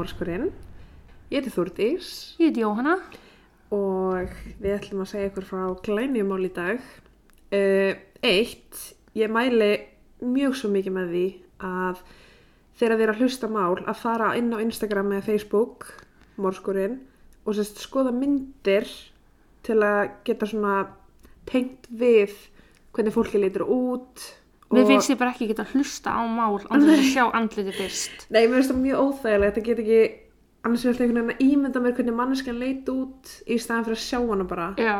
Mórskurinn. Ég heiti Þúrdís Ég heiti Jóhanna. og við ætlum að segja ykkur frá glænjumál í dag. Uh, eitt, ég mæli mjög svo mikið með því að þegar þið eru að hlusta mál að fara inn á Instagram eða Facebook, Mórskurinn, og sérst skoða myndir til að geta svona tengt við hvernig fólki lítur út. Mér og- finnst ég bara ekki geta að hlusta á mál án þess að sjá andliti fyrst. Nei, mér finnst það mjög óþægilegt að geta ekki annars er alltaf einhvern veginn að ímynda mér hvernig manneskan leit út í staðan fyrir að sjá hana bara Já,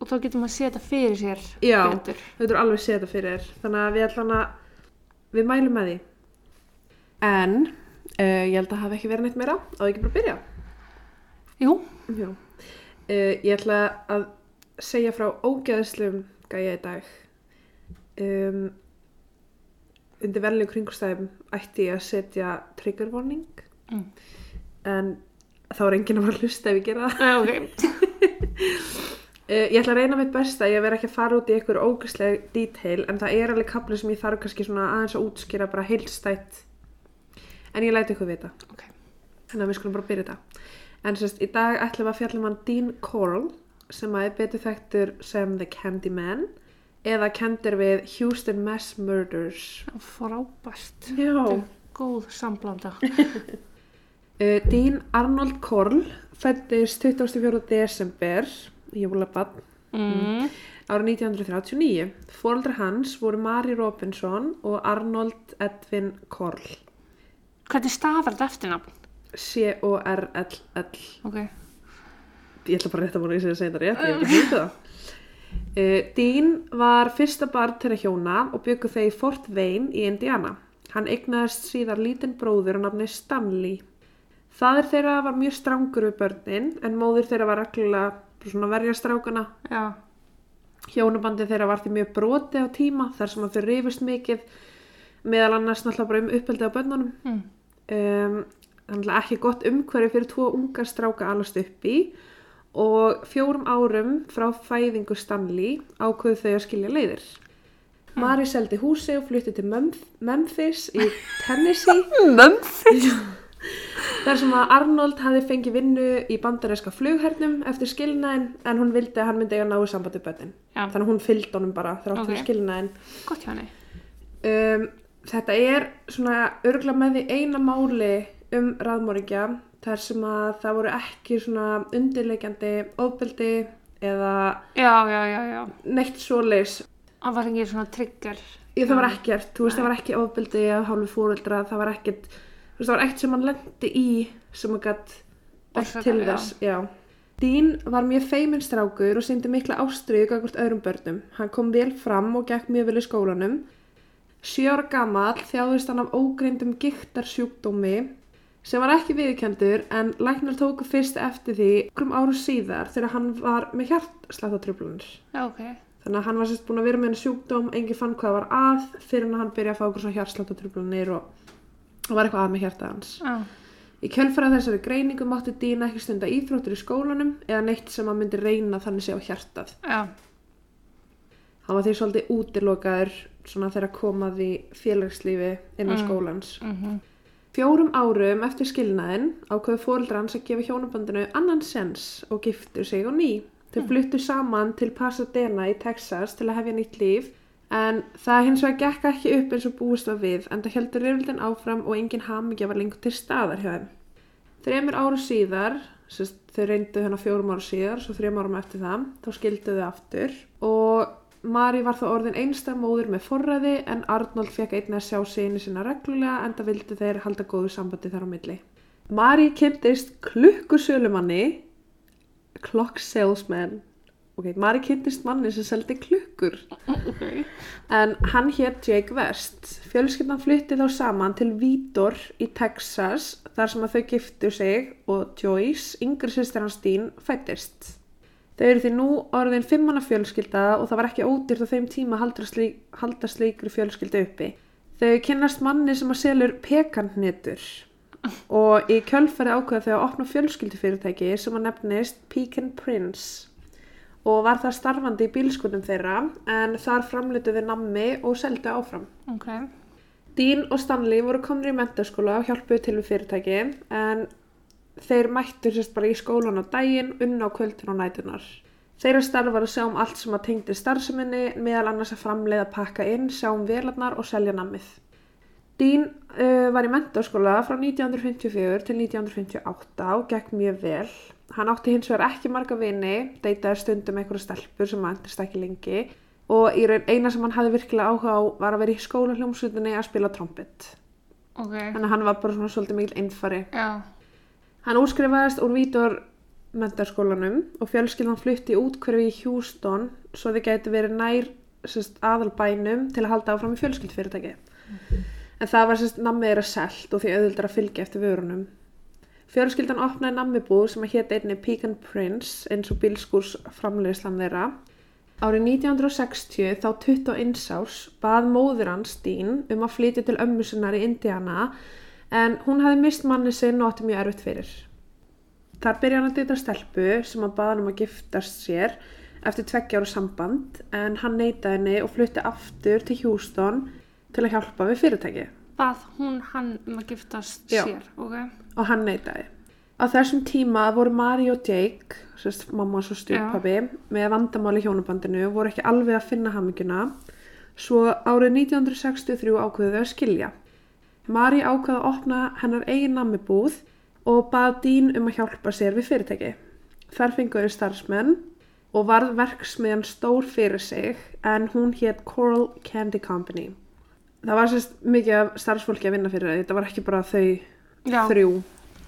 og þá getur maður að setja fyrir sér Já. betur. þau eru alveg séð þetta fyrir þér þannig að við ætlum að við mælum með því en uh, ég held að hafa ekki verið neitt meira á ekki bara að byrja Jú, Já. Uh, ég ætla að segja frá ógeðslum gæja í dag um, undir verðlegu kringustæðum ætti ég að setja trigger warning Mm. en þá er enginn að fara að hlusta ef ég gera það Eh, ok. Uh, ég ætla að reyna mitt besta, ég verð ekki að fara út í einhver ógæsleg detail en það er alveg kapli sem ég þarf kannski svona aðeins að útskýra bara heilstætt en ég læti ykkur vita Ok. þannig að við skulum bara byrja þetta en sérst, í dag ætlum við að fjalla um hann Dean Coral sem að er betur þekktur sem The Candyman eða kendur við Houston Mass Murders Frábært. Er Góð samblanda. Uh, Dean Arnold Coral fættist 24. desember í jólabad Mm. árið 1939. Fóreldrar hans voru Mari Robinson og Arnold Edwin Coral. Hvernig stafar þetta eftirnafn? C-O-R-L-L. Ok. Ég ætla bara að múna að segja þetta rétt, ég hef ekki hlutu það. Uh, Dean var fyrsta barn til að hjóna og byggu þeir í Fort Wayne í Indiana. Hann eignaðist síðar lítinn bróður á nafni Stanley. Fadir þeirra var mjög strangur við börnin en móðir þeirra var svona verja strákana Já. hjónabandi þeirra var því mjög broti á tíma þar sem þau rifist mikið meðal annars náttúrulega bara um uppeldi á bönnunum Mm. um, þannig að ekki gott umhverfi fyrir tvo unga stráka alast upp í og fjórum árum frá fæðingu Stanley ákveðu þau að skilja leiðir Mari seldi húsi og flutti til Memphis í Tennessee Memphis? þar sem að Arnold hafi fengið vinnu í bandaríska flughernum eftir skilnaðin en hún vildi að hann myndi eiga náðu sambandi bönnin Já. þannig hún fylgdi honum bara þrátt fyrir Ok. skilnaðin Gott hjá henni. um, þetta er svona örgla með því eina máli um raðmóringja þar sem að það voru ekki svona undirleikjandi ofbeldi eða Já, já, já, neitt svoleiðis Það var ekki svona trigger. Ég, það var ekkert, þú veist, það var ekki ofbeldi af hálfu fóreldra, það var ekkert það var ekkert sem hann lendi í sem að gætt bætt til þess já. Dean var mjög feiminn strákur og syndi mikla ástriðu gagvart öðrum börnum. Hann kom vel fram og gekk mjög vel í skólanum. Sjö ára gamall þjáðist hann af ógreindum giktarsjúkdómi sem var ekki viðkendur en læknar tóku fyrst eftir því okkur áru síðar þegar hann var með hjartsláttatrublunir. Já, ok. Þannig að hann var sérst búin að vera með henni sjúkdóm, enginn fann hvað var að fyrir hann að hann byrja að fá okkur svona hjartsláttatrublunir og, og var eitthvað að með hjarta hans. Já. Í kjölfæra þessari greiningu mátti Dína ekki stunda íþróttur í skólanum eða neitt sem að myndi reyna þannig sé á hjartað. Já. Hann var því svolítið útilokaður svona þegar komaði félagslífi innan Mm. skólans. Mm Fjórum árum eftir skilnaðin ákveðu fóreldrar hans að gefa hjónabandinu annan sens og giftu sig á ný. Þau fluttu saman til Pasadena í Texas til að hefja nýtt líf en það hins vegar gekk ekki upp eins og búist var við en það heldur reyfildin áfram og engin hamingja var lengur til staðar hjá þeim. Þremur áru síðar, þau reyndu hennar fjórum áru síðar, svo þrem árum eftir það, þá skildu þau aftur og Mari var þá orðin einstæð móður með forræði en Arnold fekk einnig að sjá síni sína reglulega en það vildi þeir halda góðu sambandi þar á milli. Mari kynntist klukkusölumanni, clock salesman, ok, Mari kynntist manni sem seldi klukkur en hann hétt Jake West. Fjölskyldan flytti þá saman til Vítor í Texas þar sem að þau giftu sig og Joyce, yngri sýstir hans Dean, fættist. Þau eru því nú orðin fimmana fjölskylda og það var ekki ódýrt á þeim tíma að slík, halda slíkri fjölskylda uppi. Þau kynnast manni sem að selur pekantnetur og í kjölfæri ákveða þau að opna fjölskyldufyrirtæki sem að nefnist Pecan Prince og var það starfandi í bílskunum þeirra en þar framlituði nammi og seldu áfram. Ok. Dean og Stanley voru komnir í mentaskóla og hjálpuðu til við fyrirtæki en þeir mættu sérst bara í skólan á daginn, unna á kvöldin og nætunar. Þeirra starf var að sjá um allt sem að tengdi starfseminni, meðal annars að framleiða pakka inn, sjá um velarnar og selja nammið. Dean uh, var í mentaskóla frá 1954 til 1958 og gekk mjög vel. Hann átti hins vegar ekki marga vini, deytaði stundum einhverja stelpur sem að endist ekki lengi og í raun eina sem hann hafði virkilega áhuga á var að vera í skólahljómsveitinni að spila trompet. Ok, Þannig að hann var bara svona svolítið mikil einfari. já, Hann útskrifaðist úr Vítor mentaskólanum og fjölskyldan flutti út hverfi í Houston svo þið gæti verið nær sérst, aðalbænum til að halda áfram í fjölskyldfyrirtæki. En það var sérst nammið þeirra selt og því auðvildar að fylgja eftir vörunum. Fjölskyldan opnaði nammibúð sem að hétt einni Pecan Prince eins og bílskúrs framleiðslan þeirra. Árið 1960 þá 21 árs bað móður hans Dean um að flytja til ömmu sinnar í Indiana en hún hafði mist manni sinn og átti mjög erfitt fyrir. Þar byrja hann að deyta stelpu sem að baða hann um að giftast sér eftir tveggja ára samband en hann neytaði henni og flutti aftur til Houston til að hjálpa við fyrirtæki bað hún hann um að giftast Já. sér, ok? og hann neytaði. Á þessum tíma voru Mari og Jake, sérst mamma og stjúppabi, með vandamáli hjónabandinu voru ekki alveg að finna haminguna svo árið 1963 ákveðu þau að skilja. Mari ákveði að opna hennar eigin nammibúð og bað Dín um að hjálpa sér við fyrirtæki. Þar fenguðu starfsmenn og varð verksmiðjan stór fyrir sig en hún hétt Coral Candy Company. Það var sérst mikið af starfsfólki að vinna fyrir það, þetta var ekki bara þau Já, þrjú,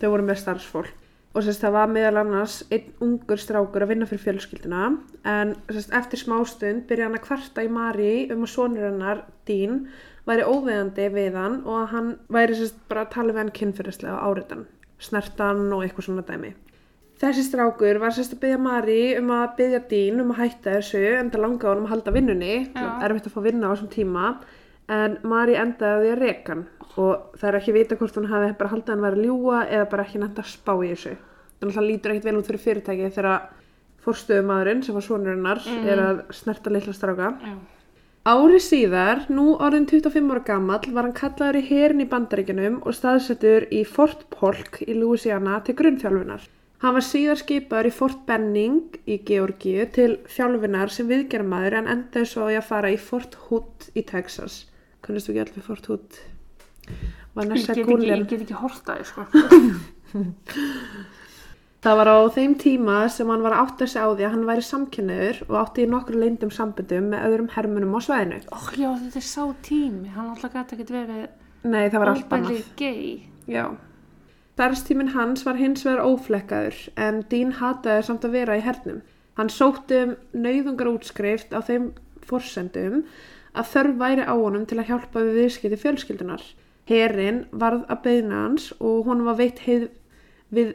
þau voru með starfsfólk og sérst það var meðal annars einn ungur strákur að vinna fyrir fjölskylduna en sérst eftir smástund byrja hann að kvarta í Mari um að sonur hennar Dín væri óveðandi við hann og að hann væri sérst bara að tala við hann kynfyrirslega á áriðan snertan og eitthvað svona dæmi. Þessi strákur var sérst að byggja Mari um að byggja Dín um að hætta þessu en það langaði honum að halda vinnunni. Erfitt að fá vinna á þessum tíma en Mari endaði að reka hann. Og það er ekki vita hvort hún hafi bara haldið hann væri að ljúga eða bara ekki nætt að spá í þessu. Þannig að það lítur ekkert vel út fyrir fyrirtæki þegar fórstöðumadurinn sem var sonur hennar er að snerta litla stráka. Já, Ári síðar, nú orðin 25 ára gamall, var hann kallaður í herin í bandaríkjunum og staðsettur í Fort Polk í Louisiana til grunnþjálfunar. Hann var síðar skipaður í Fort Benning í Georgíu til þjálfunar sem viðgermaður en endaði svo í að fara í Fort Hood í Texas. Kunnistu ekki allir Fort Hood? ég get ekki, ég ekki horta þig, sko. Það var á þeim tíma sem hann var að átta sig á því að hann væri samkynniður og átti í nokkru leyndum sambundum með öðrum hermunum á sveðinu. Ó, já, þetta er sá tími, hann alltaf gæti ekki verið Nei, það var allt óbæli annað. gay. Já. Starfstíminn hans var hins vegar óflekkaður en Dean hataði samt að vera í hernum. Hann sótti um nauðungar útskrift á þeim forsendum að þörf væri á honum til að hjálpa við viðskipti fjölskyldunar. Herin varð að beina hans og honum var veitt heið, við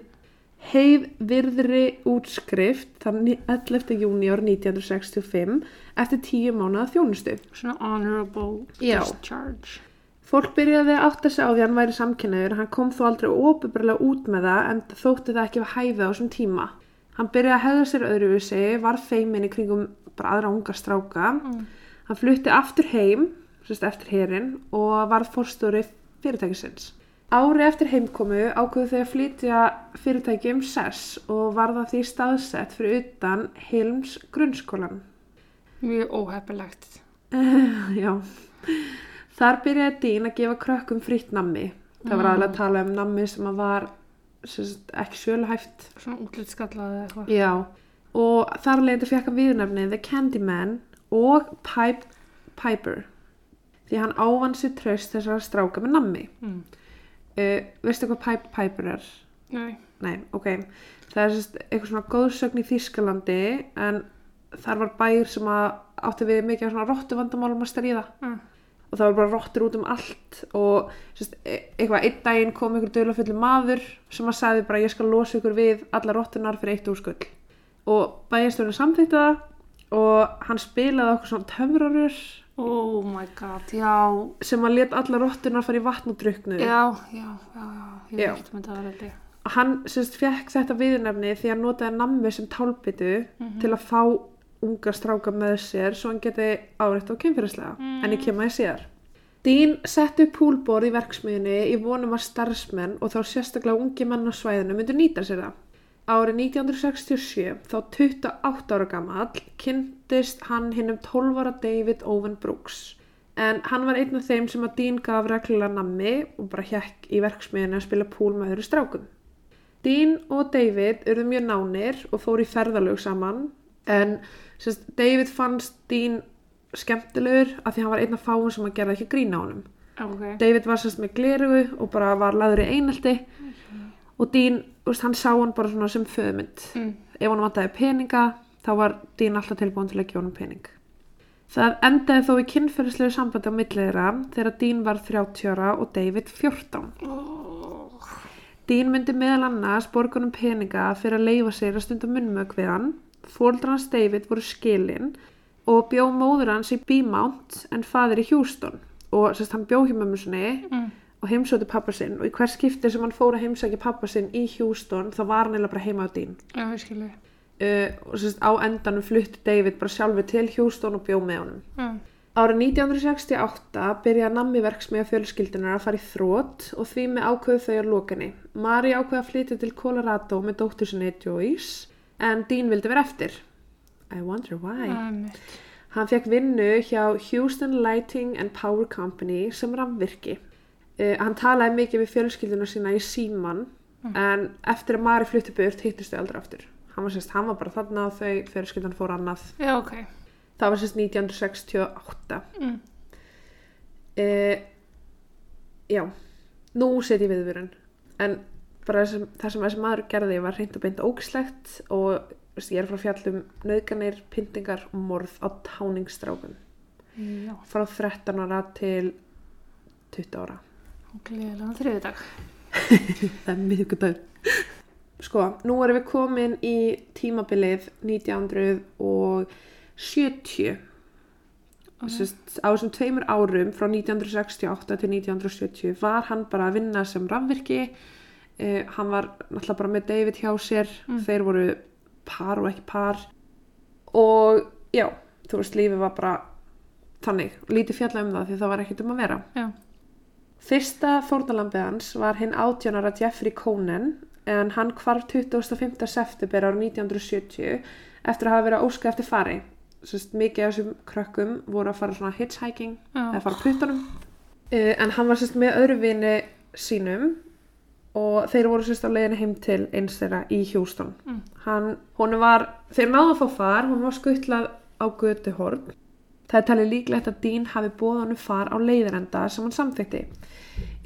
heið virðri útskrift þann 11. júni árið 1965 eftir tíu mánuða þjónustu. Svona honorable Já. discharge. Fólk byrjaði að átta sig á því að hann væri samkynnaður, hann kom þó aldrei óbyrgulega út með það en þótti það ekki að hæfi á þessum tíma. Hann byrjaði að hefða sér öðruvísi, var feimin í kringum bara aðra unga stráka. Mm. Hann flutti aftur heim, sérst eftir herin, og varð fórstjóri fyrirtækisins. Ári eftir heimkomu ákveðu þau að flytja fyrirtæki um sess og varða því staðsett fyrir utan Hilms grunnskólan. Mjög óheppilegt. Já. Þar byrjaði Dín að gefa krökkum fritt nammi. Það var aðlega að tala um nammi sem að var sagt, ekki söluhæft. Svona útlitskallaði eða eitthvað. Já. Og þar leiði fekk hann viðnefnið The Candyman og Pipe Piper. Því hann ávann sér tröst þessar stráka með nammi. Mm. Uh, veistu hvað Pipe Piper er? Nei. Nei, ok. Það er sérst eitthvað svona góðsögn í Þýskalandi en þar var bæir sem átti við mikið svona rottu vandamálum að stríða Mm. og það var bara rottur út um allt og sérst, e- eitthvað einn daginn kom einhver dölafullu maður sem að sagði bara ég skal losa ykkur við alla rottunar fyrir eitt úrskull og bæjarstjórinn samþýtti það og hann spilaði okkur svona töfrarur Oh my god, já. sem að let alla rottunar fara í vatn og druknu Já, já, já, já. Ég veit með það reyndi. hann sérst fekk þetta viðnefni því að notaði nammi sem tálbyttu til að fá unga stráka með sér svo hann geti áreitt á kynfyrirslega Mm. en ég kem að ég síðar Dean setti púlborð í verksmiðinni í vonum að starfsmenn og þá sérstaklega ungi menn á svæðinu myndu nýta sér það. Árið 1967, þá 28 ára gamall, kynntist hann hinn um 12 ára David Owen Brooks. En hann var einn af þeim sem að Dean gaf reglulega nammi og bara hjekk í verksmiðinu að spila púl með öðru strákum. Dean og David urðu mjög nánir og fór í ferðalög saman en sérst, David fannst Dean skemmtilegur af því hann var einn af fáum sem að gera ekki grína á honum. Ok. David var sérst með glerugu og bara var laður í einaldi og Dean, úst, hann sá hann bara svona sem föðmynd. Mm. Ef hann vantaði peninga þá var Dean alltaf tilbúin til að gefa honum pening. Það endaði þó í kynferðislegu sambandi á milliðra þegar Dean var 30 ára og David 14. Dean myndi meðal annars borgunum peninga fyrir að leifa sér að stunda munnmög við hann. Fóldrar hans David voru skilin og bjó móður hans í B-Mount en fadir í Houston og sérst hann bjó hjá mömmu sinni Mm. Og heimsóti pappa sinn og í hver skipti sem hann fór að heimsækja pappa sinn í Houston þá var hann eða bara heima á Dean Já, ég skilu. uh, og sérst á endanum flutti David bara sjálfur til Houston og bjó með honum Mm. Árið 1968 byrjaði nammi verksmiða fjölskyldunar að fara í þrótt og því með ákveðu þau á lokinni. Mari ákveði að flytja til Colorado með dóttur sinni Joyce en Dean vildi vera eftir. I wonder why. Æmi. Hann fekk vinnu hjá Houston Lighting and Power Company sem rafvirki. Uh, hann talaði mikið við fjölskylduna sína í síman en eftir að Mari flutti burt hittist þau aldrei aftur. Hann var, sérst, hann var bara þarna og þau fjölskyldan fór annað. Já, ok. Það var sérst 1968. Mm. Uh, já, nú set ég viðvörun. En bara það sem, það sem þessi maður gerði var reynd og beint ógislegt og veist, ég er frá fjallum nöðganir, pyntingar og morð á táningsstrákum. Já. Frá 13 ára til 20 ára. Og gleðilega þriði dag. Það er miðugudagur. Sko, nú erum við komin í tímabilið 1970. Sest, á þessum tveimur árum frá 1968 til 1970 var hann bara að vinna sem rafvirki. Uh, hann var náttúrulega bara með David hjá sér. Þeir voru par og ekki par. Og já, þú veist, lífið var bara þannig. Lítið fjalla um það því það var ekkert um að vera. Já. Fyrsta fórnalambið hans var hinn átjónara Jeffrey Conan en hann hvarf 25. september árið 1970 eftir að hafa verið að óska eftir fari. Sest, mikið af þessum krökkum voru að fara svona hitchhiking Já. eða fara puttunum. Uh, en hann var sest, með öðru vini sínum og þeir voru sérst á leiðinu heim til eins þeirra í Houston. Mm. Hann, var, þeir náðu að fá far, hún var skuttlað á götuhorn. Það er talið líklegt að Dean hafi bóð honum far á leiðirenda sem hann samþykti.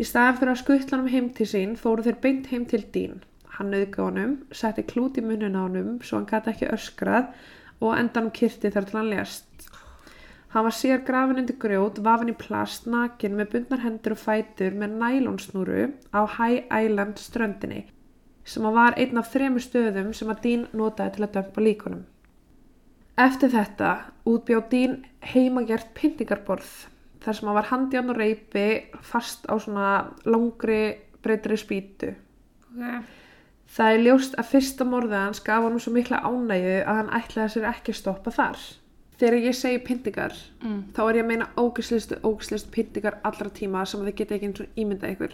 Í staðan fyrir að skuttla honum heim til sín fóru þeir beint heim til Dean. Hann nöðga honum, setti klút í munnin á honum svo hann gæti ekki öskrað og endanum kyrti þar til hann lést. Hann var sér grafin undir grjót, vafin í plast, nakin með bundnar hendur og fætur með nælonsnúru á High Island ströndinni sem var einn af þremur stöðum sem að Dean notaði til að dömpa líkunum. Eftir þetta útbjóð Dean heimagert pyntingarborð þar sem að var handján og reypi fast á svona langri breytri spýtu. Ok. Það er ljóst að fyrsta morðið hans gaf honum svo mikla ánægju að hann ætlaði sér ekki að stoppa þar. Þegar ég segi pyntingar, Mm. þá er ég að meina ógislistu, ógislistu pyntingar allra tíma sem þið geta ekki eins og ímynda ykkur.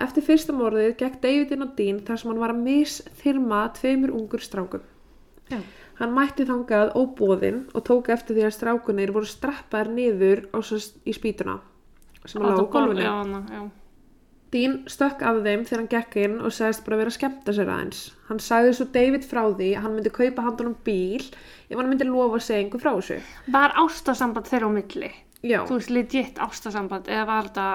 Eftir fyrsta morðið gekk David inn á Dean þar sem hann var að misþyrma tveimur ungur strákum. Já. Hann mætti þangað óbóðinn og tók eftir því að strákunir voru strappaðir niður í spýtuna sem að lág á gólfinu. Já, já. Dean stökk af þeim þegar hann gekk inn og sagðist bara vera að skemmta sér aðeins. Hann sagði svo David frá því að hann myndi kaupa handunum bíl ef hann myndi lofa að segja einhver frá þessu. Var ástasamband þeirra á milli? Já, Þú veist, legit ástasamband, eða var þetta...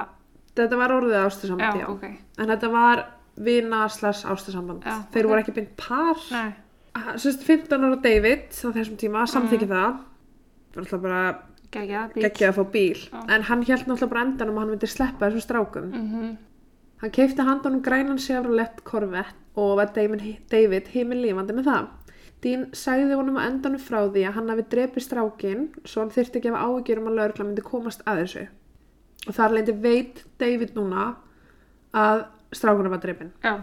þetta var orðið ástasamband, já. ok. En þetta var vina slags ástasamband. Já, Þeir ok. voru ekki beint par. Nei. Sérst 15 ára David á þessum tíma samþykki það. Það var alltaf bara geggjað að fá bíl. Já. En hann held náttúrulega bara endanum að hann myndi sleppa þessum strákum. Mm Hann keipti handanum grænan Chevrolet Corvette og var David, David heimil lífandi með það. Dean sagði honum að endanum frá því að hann hafi drepið strákin svo hann þyrfti ekki að hafa áhyggjur um að lögregla myndi komast að þessu. Og þar leindi veit David núna að strákunum var drepin. Já.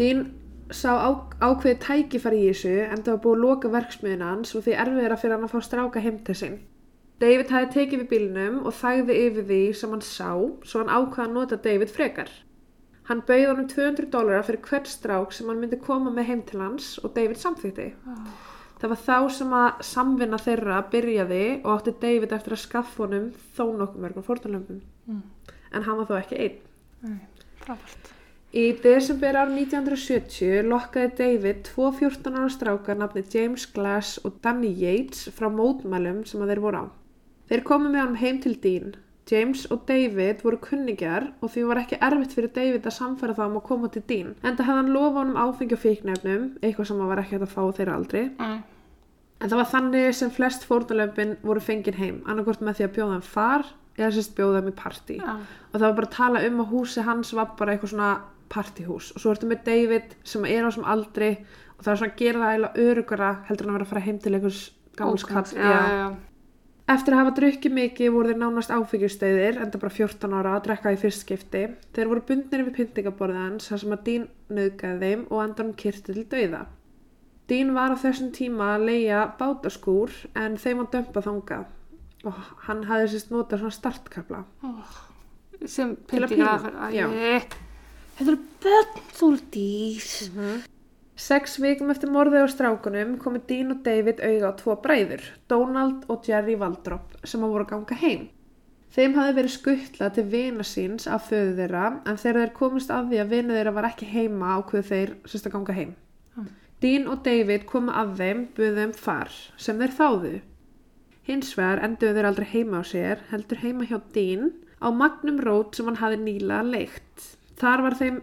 Dean sá á, ákveði tækifæri í þessu en það var búið að loka verksmiðin hans og því erfiðra fyrir hann að fá stráka heim til sín. David hefði tekið við bílnum og þægði yfir því sem hann sá, svo hann ákvaða að nota David frekar. Hann bauði honum 200 dólara fyrir hvert strák sem hann myndi koma með heim til hans og David samþýtti. Það var þá sem að samvinna þeirra byrjaði og átti David eftir að skaffa honum þó nokkuð mörgum fórtalömpum. Mm. En hann var þó ekki einn. Nei, frábært. Í desember ár 1970 lokkaði David tvo 14 ára strákar nafni James Glass og Danny Yates frá mótmælum sem að þeir voru á. Þeir komu með hann heim til Dean. James og David voru kunningjar og því var ekki erfitt fyrir David að samfæra það um að koma til Dean. Enda hefði hann lofa honum áfengi og fíknefnum, eitthvað sem var ekki hægt að fá þeirra aldrei. Nei. En það var þannig sem flest fórnalömpin voru fengin heim, annarkort með því að bjóða þeim far eða sérst bjóða þeim í partí. Já. Og það var bara að tala um að húsi hans var bara eitthvað svona partíhús. Og svo ertu með David sem er á sem aldri og það er svona að gera það eiginlega örugara heldur en að vera að fara heim til einhvers gamals kall. Já, já, já. Eftir að hafa drukkið mikið voru þeir nánast áfengjustöðir, enda bara 14 ára að drekka í fyrst skipti. Þeir voru bundnir við pyntingaborðið hans, þar sem að Dín nöðgæði þeim og endan kyrti til dauða. Dín var á þessum tíma að leia bátaskúr en þeim var dömpa þangað og hann hafði sérst notað svona startkabla. Sem Til Þetta eru börn þúldís. Sex vikum eftir morðið á strákunum komu Dín og David auga á tvo bræður, Donald og Jerry Waldrop, sem að voru ganga heim. Þeim hafði verið skuttla til vina síns af föðu þeirra, en þegar þeir komist að því að vina þeirra var ekki heima á hvað þeir sérst að ganga heim. Dín og David komu að þeim, buðu þeim far, sem þeir þáðu. Hins vegar enduðu þeir aldrei heima á sér, heldur heima hjá Dín, á Magnum Road sem hann hafði nýlega leikt. Þar var þeim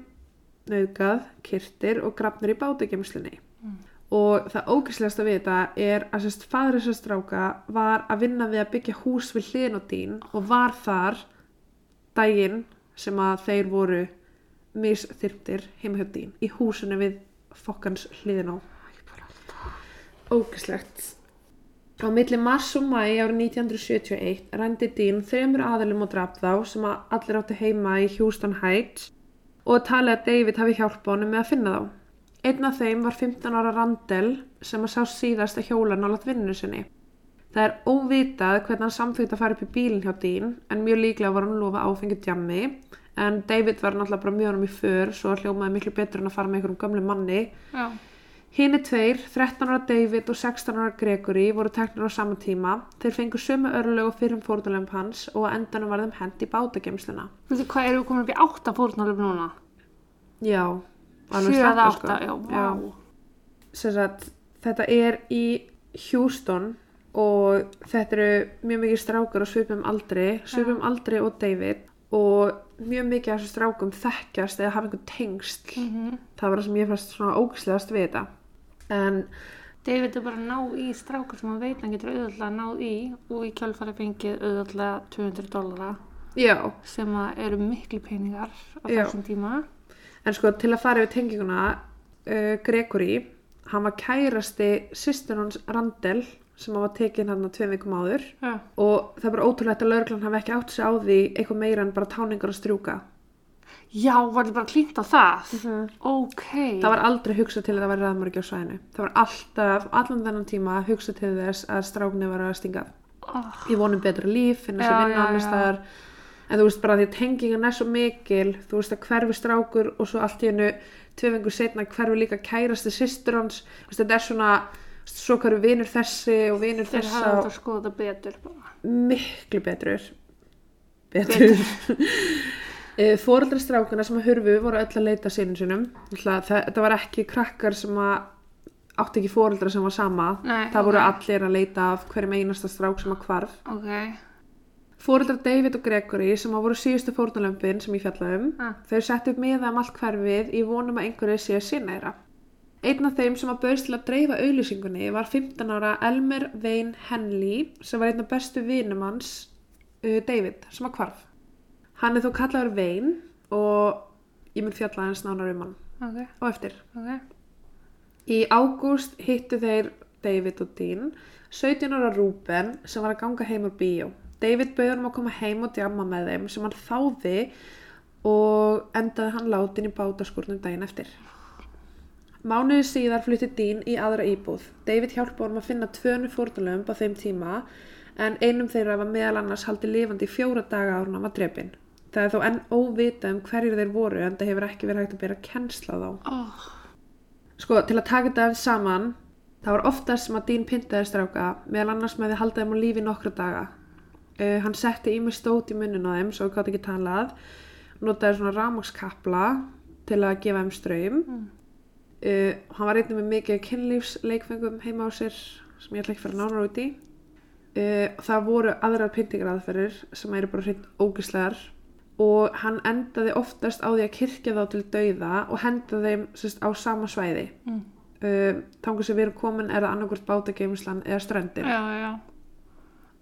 nauðgað, kyrtir og grafnir í bátagemslunni. Og það ógæslegasta við þetta er að sérst fadur þessar stráka var að vinna við að byggja hús við dýn og var þar daginn sem að þeir voru misþyrptir heima hjá dýn í húsinu við fokkans hliðin á. Ógæslegt. Á milli mars og mæ árið 1971 rændi Dín þremur aðalum og draf þá sem að allir áttu heima í Houston Heights og talið að David hafi hjálpa honum með að finna þá. Einn af þeim var 15 ára Randall sem að sá síðast að hjóla nálat vinninu sinni. Það er óvitað hvernig hann samþýtt að fara upp í bílinn hjá Dín en mjög líklega var hann lofa áfengið djammi en David var náttúrulega bara mjög hann í för svo hljómaði miklu betur en að fara með einhverjum gamlu manni. Já. Hini tveir, 13 ára David og 16 ára Gregory voru teknir á sama tíma. Þeir fengu sömu örlög og fyrir fórnulegum hans og á endanum var þeim hend í bátagemsluna. Veitu hvað, erum við komin upp í átta fórnálum núna? Já, alveg Sjö eða sleppa, átta, já, vá. Sem sagt, þetta er í Houston og þetta eru mjög mikið strákar á svipum aldri, svipum aldri og David og mjög mikið af þessum strákum þekkjast eða hafa einhvern tengst. Mhm. Það var það sem ég fannst svona ógæslegast við þetta. En David er bara að ná í strákur sem hann veit hann getur auðvitað náð í og í kjálfari fengið auðvitað 200 dólara já, sem að eru miklu peningar á þessum tíma. En sko til að fara yfir tenginguna uh, Gregory, hann var kærasti sýstur hans Randall sem hann var tekinn hann að tveim vikum áður Já. og það er bara ótrúlegt að lögreglan hafi ekki átt sig á því eitthvað meira en bara táningar og strjúka Já, var þið bara klínt á það? Ok. það var aldrei hugsað til að það væri ræðmörgi á svæðinu. Það var alltaf, allan þennan tíma hugsað til þess að stráknu var að stinga Oh, ég vonum betra líf, finna sér vinna annars staðar. En þú veist bara því að tengingin er svo mikil þú veist að hverfi strákur og svo allt í hennu tvei vengur setna hverfi líka kærasti systur hans. Þetta er svona svo hverfi vinur þessi og vinur þeir þessa hafði og þetta skoða betur bara. miklu betur. Betur fóreldra strákuna sem að hurfu voru öll að leita sínum sínum það, þetta var ekki krakkar sem að átti ekki fóreldra sem var sama Nei, það voru ok. allir að leita af hverjum einasta strák sem að hvarf Ok. Fóreldrar David og Gregory sem að voru síðustu fórnalömpin sem ég fjalla um, Ah. þau settu upp miða um allt hverfið í vonum að einhverju sé að sinna þeirra. Einn af þeim sem að bauðst til að dreifa auðlýsingunni var 15 ára Elmer Wayne Henley sem var einn af bestu vinum hans, uh, David, sem að hvarf. Hann er þó kallaður Wayne og ég mun fjalla hans nánar um hann Ok. og eftir. Ok. Í ágúst hittu þeir David og Dean, 17 ára Ruben sem var að ganga heim úr bíó. David bauði hann að koma heim og djamma með þeim sem hann þáði og endaði hann látin í bátaskurnum daginn eftir. Mánuði síðar flutti Dean í aðra íbúð. David hjálpa honum að finna tvönu fórnulömb á þeim tíma en einum þeirra var meðal annars haldið lifandi í fjóra daga ára hann var drepin. Það er þó enn óvita um hverjir þeir voru en það hefur ekki verið hægt að bera kennsla þá. Oh. Sko, til að taka þetta saman, það var oftast sem að Dín pyntaði stráka, meðal annars með því haldið þeim á lífi nokkra daga. Uh, hann setti í mig stót í munnin á þeim, svo við gátt ekki talað, notaði svona rámakskapla til að gefa þeim ströym. Mm. Uh, hann var einnig með mikið kynlífsleikfengum heima á sér, sem ég ætla ekki að fara nánar út í. Uh, það voru aðrar pyntingaraðferðir sem eru bara hreint ógislegar og hann endaði oftast á því að kirkja þá til dauða og henda þeim sérst, á sama svæði. Mm. Uh, þangur sem við erum komin er það annarkvort bátageimslan eða ströndin. Já, já,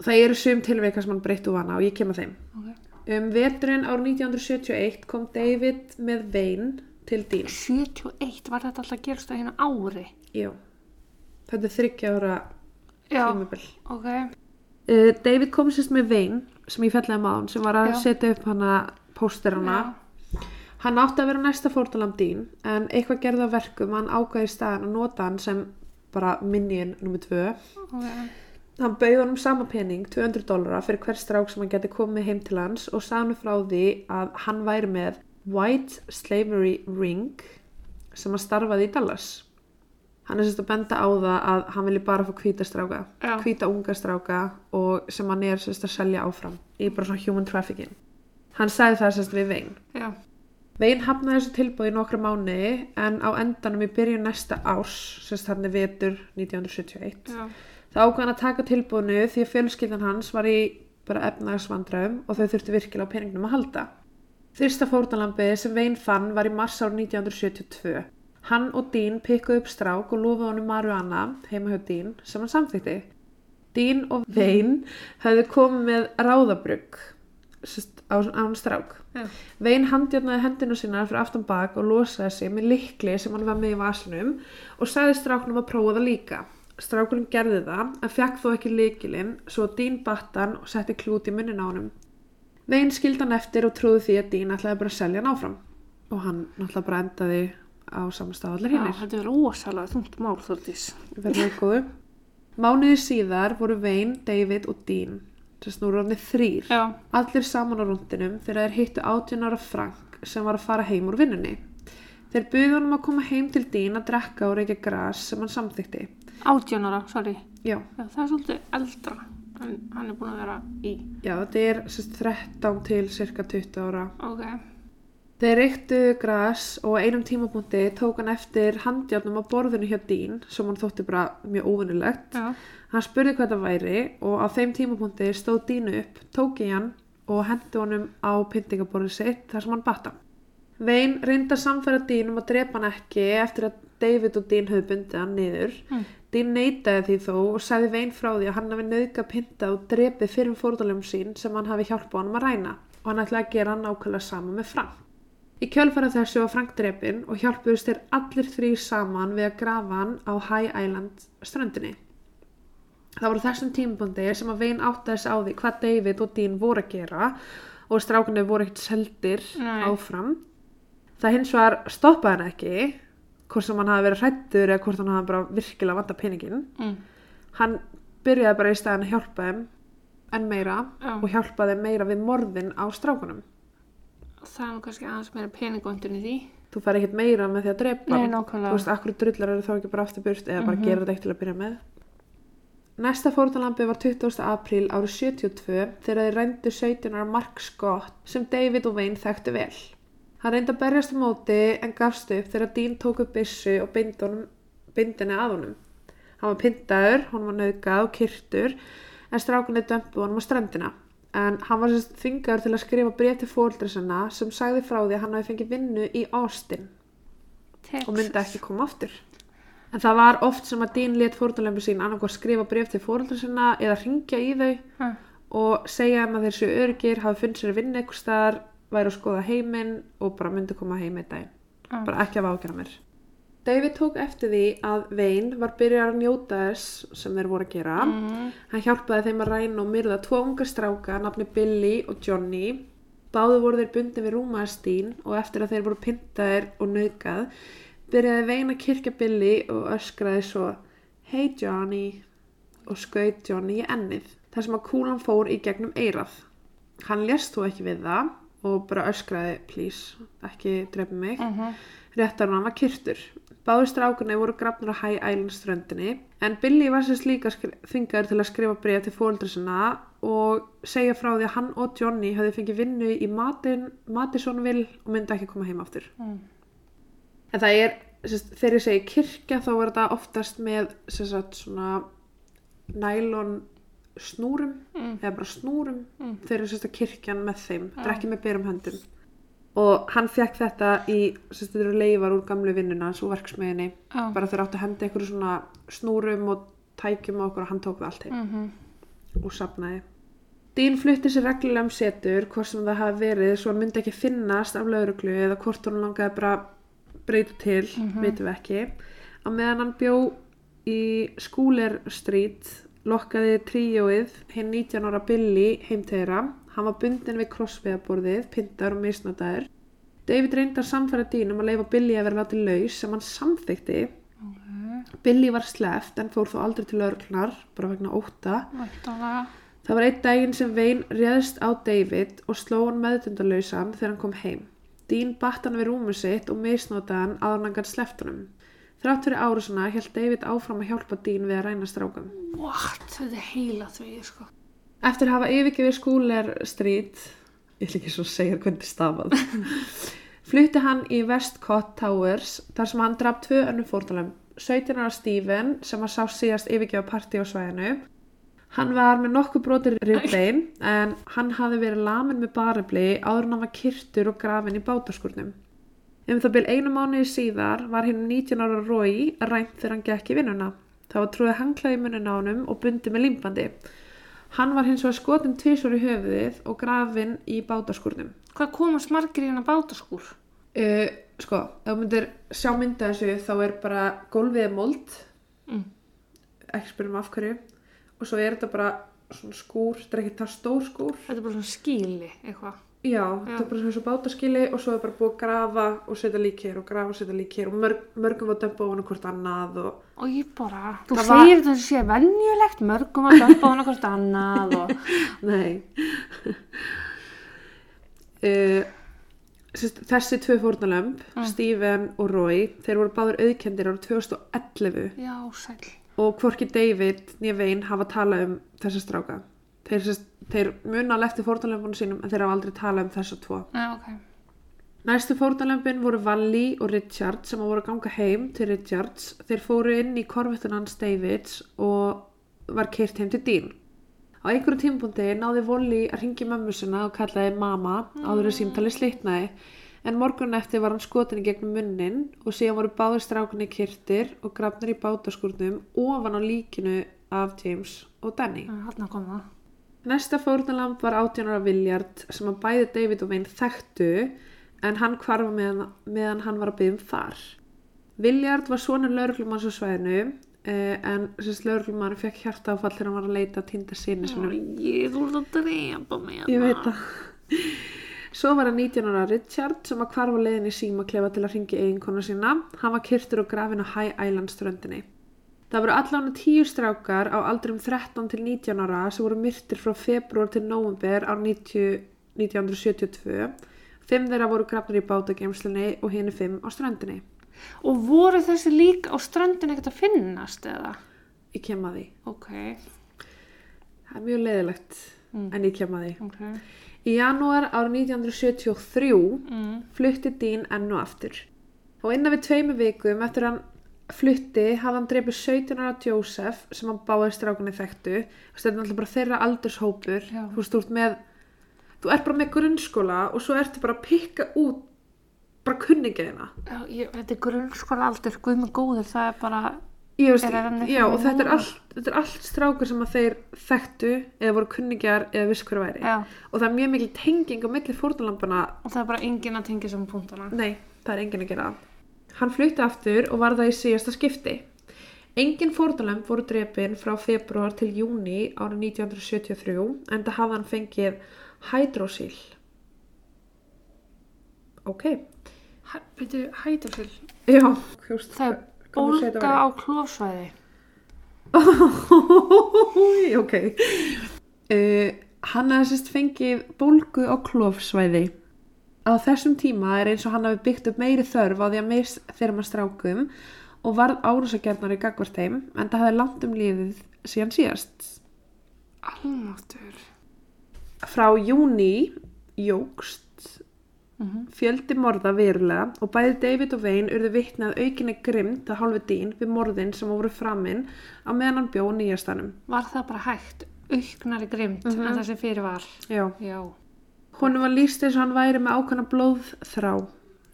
Það eru sum tilveika sem hann breytt úr hana og ég kem að þeim. ok. Um veturinn árið 1971 kom David með vein til Dín. 71, var þetta alltaf að gerast á hérna ári? Jú, þetta er þryggja ára Já, tímabil. ok. Uh, David kom sérst með vein sem ég fellaði maður sem var að Já. setja upp hana pósterana. Já. Hann átti að vera næsta fórtalam Dín en eitthvað gerði að verkum hann ákvæði í staðan að nota hann sem bara minniðin nummið tvö. Ok, Hann bauði honum sama pening, 200 dólara, fyrir hver strák sem hann geti komið heim til hans og sagði hann frá því að hann væri með White Slavery Ring sem hann starfaði í Dallas. Hann er sérst að benda á það að hann vilji bara fá hvíta stráka, Já. hvíta unga stráka og sem hann er sérst að selja áfram í bara svona human trafficking. Hann sagði það sérst við Vein. já, Vein hafnaði þessu tilbúið í nokkra mánuði en á endanum í byrjun næsta árs, sérst hann er vetur 1971. já, Það ákvæðan að taka tilbúinu því að fjölskyldan hans var í bara efnagsvandræðum og þau þurftu virkilega á peningnum að halda. Fyrsta fórnalambið sem Vein fann var í mars ár 1972. Hann og Dín pikkuðu upp strák og lofuðu honum marihuana heima hjá Dín sem hann samþykti. Dín og Vein höfðu komið með ráðabrugg sest, á, hann strák. já, Vein handjörnaði hendinu sína fyrir aftan bak og losaði sig með likli sem hann var með í vaslunum og sagði stráknum að prófa það líka. Strákurinn gerði það en fekk þó ekki likilinn svo Dín battan og setti klút í munnin á honum. Vein skildi hann eftir og trúði því að Dín ætlaði bara að selja hann áfram og hann náttúrulega bara endaði á samastað allir já, hinnir. þetta er rosalega þungt mál þóttís. Verður góðu. Mánuði síðar voru Vein, David og Dín þess nú hann þrýr Já, allir saman á rúndinum þegar þeir hittu 18 ára Frank sem var að fara heim úr vinnunni. Þeir buðu honum að koma heim til Dín að drekka og reykja gras sem hann samþykti. átján ára, sorry. Já, Já, það er svolítið eldra en hann er búin að vera í. já þetta er sérst 13 til cirka 20 ára. Ok, Þeir reyktu gras og einum tímapunkti tók hann eftir handjárnum á borðinu hjá Dín sem hann þótti bara mjög óvinnulegt. já, Hann spurði hvað það væri og á þeim tímapunkti stóð Dínu upp, tók í hann og hendi honum á pyntingaborðið sitt þar sem hann batt hann. Vein reyndi að samfæra Dín um að drepa hann ekki eftir að David og Dín höfðu bundið hann niður. Mm. Dín neitaði því þó og sagði Vein frá því að hann hafi nauðga pynta og drepið fyrir fórðalum sín sem hann hafi hjálpað honum að ræna og hann ætlaði að gera nákvæmlega sama með Frank. Í kjölfæra þessu var Frank drepin og hjálpuðust þeir allir þrý saman við að grafa hann á High Island ströndinni. Það voru þessum tímabundi sem að Vein áttaðis á því hvað David og Dean voru að gera og strákunni voru ekkert seldir Nei. áfram. Það hins vegar stoppaði hann ekki, hvort sem hann hafi verið hrættur eða hvort hann hafi bara virkilega vanda peningin. mm. Hann byrjaði bara í staðin að hjálpa þeim en meira Já. og hjálpaði meira við morðin á strákunum. Það er kannski aðeins meira peningvöndun í því. Þú fær ekkert meira með því að drepa Nei, nákvæmlega. Þú veist, akkur drullar eru þá ekki bara aftur burt eða bara Mhm. gera þetta eitt til að byrja með. Næsta fórtalambi var 20. apríl árið 72 þegar þeir reyndu 17 ára Mark Scott sem David og Wayne þekktu vel. Hann reyndi að berjast á móti en gafst upp þegar Dean tók upp byssu og bindi honum- bindi henni að honum. Hann var pyntaður, hann var nauðgað og kyrtur en strákunni dömpu honum á ströndina. En hann var sérst þvingaður til að skrifa bréf til fóldra sinna sem sagði frá því að hann hafi fengið vinnu í Austin Texas. og myndi ekki koma aftur. En það var oft sem að Dean let fórnalembi sín annarkoð skrifa bref til fóröldra sinna eða ringja í þau Ha, og segja þeim að þeir séu örgir, hafi funnið sér vinnu eitthvað staðar, væri að skoða heiminn og bara myndi koma heim einn daginn. ha. Bara ekki að ágjöra mér. David tók eftir því að Vein var byrjar að njóta þess sem þeir voru að gera. Mm. Hann hjálpaði þeim að ræna og myrða tvo unga stráka, nafni Billy og Johnny. Báðu voru þeir bundin við rúmaðastín og eftir að þeir voru pyntaðir og nauðgað, byrjaði vein að kirkja Billy og öskraði svo Hey Johnny og skaut Johnny í ennið þar sem að kúlan fór í gegnum eirað. Hann lést þó ekki við það og bara öskraði, please, ekki drefi mig. Mhm. Réttar hann var kyrtur. Báður strákunni voru grafnir á High Island ströndinni en Billy var sérst líka þvingaður til að skrifa bréf til fóreldra sinna og segja frá því að hann og Johnny hafði fengið vinnu í Madisonville og myndi ekki koma heim aftur. Mm. En það er, sérst, þegar ég segi kirkja þá er þetta oftast með sérst, svona nælon snúrum Mm. eða bara snúrum Mm. eru sérst að kirkjan með þeim þetta er ekki með berum höndum og hann fekk þetta í sérst, þetta eru leifar úr gamlu vinnuna og verksmiðinni Já. bara þeir áttu að henda einhverju svona snúrum og tækjum og okkur og hann tók það allt heim Mhm. og sapnaði Dín flutti sér reglulega um setur hvort sem það hafi verið svo hann myndi ekki finnast af lauruglu eða hvort hún langaði bara að breyta til, Mhm. veitum við ekki á meðan hann bjó í Schooler Street lokkaði tríóið hinn 19 ára Billy heim til þeirra hann var bundin við krossvegaborðið pyntar og misnotaður David reyndar samfæra Dín um að leifa Billy að vera látið laus sem hann samþykti Ok. Billy var sleft en fór þó aldrei til lauruglunar bara vegna óta Væntanlega. Það var einn daginn sem Vein réðst á David og sló hann meðtundalausan þegar hann kom heim. Dean batt hann við rúmu sitt og misnótaði hann en hann gætt sleppt honum. Þrátt fyrir árusuna held David áfram að hjálpa Dean við að ræna strákum. What? Þetta er heila því, sko. Eftir að hafa yfirgefið Schooler Street, ég ætla ekki svo að segja hvernig stafað, flutti hann í Westcott Towers þar sem hann draf tvö önnum fórtalum. 17 ára Stephen sem að sá síðast yfirgefa partí á svæðinu. Hann var með nokkuð brotir rifbein en hann hafði verið lamin með barabli áður en hann var kyrtur og grafin í bátaskurnum. Um það byrj einu mánuði síðar var hinn 19 ára Rói rænt þegar hann gekk í vinnuna. Það var trúið hanglaði munin á honum og bundið með limbandi. Hann var hins vegar skotin tvisvar í höfuðið og grafin í bátaskurnum. Hvað komast margir í hérna bátaskúr? Uh, sko, ef þú myndir sjá mynda þessu þá er bara gólfið mold, Mm. ekki spyrjum af hverju, og svo er þetta bara svona skúr, þetta er ekki það stór skúr. Þetta er bara svona skíli, eitthvað. Já, þetta er bara svona svo bátaskili og svo er bara búið að grafa og setja lík hér og grafa og setja lík hér og mörg, mörgum var dömpa ofan hvort annað og Og ég bara, þú Það var- segir þetta sem sé venjulegt, mörgum að dömpa á hvort annað og... nei uh, þessi tvö fórnalömb Mm. Stephen og Roy þeir voru báður auðkendir ára 2011 Já, sæl. og hvorki David nýja veginn hafa talað um þessa stráka þeir, þeir muna alveg eftir fórnalömbunum sínum en þeir hafa aldrei talað um þessa tvo Já, ok. Næstu fórnalömpin voru Valli og Richard sem voru að ganga heim til Richards. Þeir fóru inn í korvettun hans Davids og var keirt heim til Dean. Á einhverju tímpúndi náði Volli að ringi mömmu sinna og kallaði mamma áður að símtali slitnaði en morgun eftir var hann skotin í gegnum munnin og síðan voru báður strákunni kirtir og grafnir í bátaskurnum ofan á líkinu af James og Danny. Hann kom það. Næsta fórnalamb var 18 ára Viljard sem að bæði David og Wayne þekktu en hann kvarfa meðan, meðan hann var að byggja um þar. Viljard var svona lauruglumanns á svæðinu eh, en sérst lauruglumann fekk hjarta áfall þegar hann var að leita að týnda sinni sinum. Ég, þú ert að drepa mig. Ég veit það. Svo var það 19 ára Richard sem að kvarfa leiðin í símaklefa til að ringi eiginkonu sína. Hann var kyrtur og grafin á High Island ströndinni. Það voru allan tíu strákar á aldrum 13 til 19 ára sem voru myrtir frá februar til november á 90, 1972. Fimm þeirra voru grafnir í bátageimslunni og henni fimm á ströndinni. Og voru þessi lík á ströndin ekkert að finnast eða? Ég kem að því. Ok, Það er mjög leiðilegt Mm. en ég kem að því. ok. Í janúar árið 1973 Mm. flutti Dean enn og aftur. Og innan við tveimu vikum eftir hann flutti hafði hann dreipið 17 ára Joseph sem hann báði strákunni þekktu. Þetta er náttúrulega bara þeirra aldurshópur. Já. Þú veist, þú ert með, þú ert bara með grunnskóla og svo ertu bara að pikka út bara ég, þetta er grunnskóla aldur, guð með góður, það er bara, Ég veist, Er já, og þetta er, allt, þetta er allt strákur sem að þeir þekktu eða voru kunningjar eða vissu hver væri. já, Og það er mjög mikil tenging á milli fórnalampana og það er bara enginn að tengja saman punktana. Nei, það er enginn að gera það. Hann flutti aftur og var það í síðasta skipti. Engin fórnalemb voru drepin frá februar til júni árið 1973 en það hafði hann fengið hydrosil. Ok, hætur til. já, hvjóst, Það er bólga á klófsvæði. ok. Uh, hann hafði sérst fengið bólgu á klófsvæði. Á þessum tíma er eins og hann hafi byggt upp meiri þörf á því að mis þeirra maður strákum og varð árásagjarnar í gagvarteim en það hafði langt um lífið síðan síðast. Almáttur. Frá júni jógst fjöldi morða verulega og bæði David og Wayne urðu vitnað aukinni grimmt að hálfu dýn við morðin sem voru framinn á meðan hann bjó nýjastanum. Var það bara hægt, auknari grimt Mhm. en það sem fyrir var? Já. Já. Honum var líst eins og hann væri með ákvæmna blóðþrá,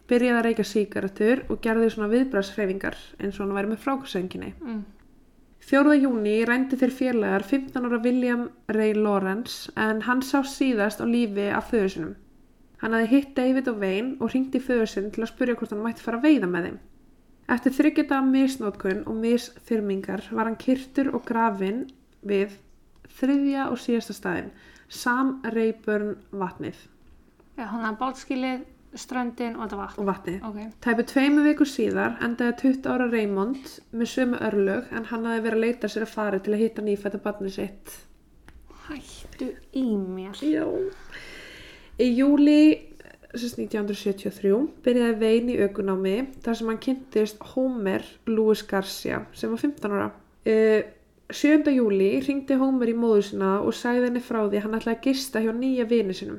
byrjaði að reykja sígarettur og gerði svona viðbrashreyfingar eins og hann væri með frákursönginni. Mm. 4. júni rændi þeir félagar 15 ára William Ray Lawrence en hann sá síðast á lífi af föður sinum. Hann hafði hitt David og Wayne og hringdi í föður sinn til að spurja hvort hann mætti fara að veiða með þeim. Eftir þryggjata misnótkun og misþyrmingar var hann kyrtur og grafinn við þriðja og síðasta staðin, Sam Rayburn vatnið Já, hann hafði bátskilið, ströndin og þetta vatn. og vatnið. Ok. Tæpu tveimu vikur síðar endaði 20 ára Raymond með sömu örlög en hann hafði verið að leita sér að fari til að hitta nýfætta barnið sitt. Hættu í mér. Já. Í júli sérst 1973 byrjaði Vein í aukunámi þar sem hann kynntist Homer Louis Garcia sem var 15 ára. Uh, 7. júli ringdi Homer í móður sinna og sagði henni frá því að hann ætlaði að gista hjá nýja vini sinum.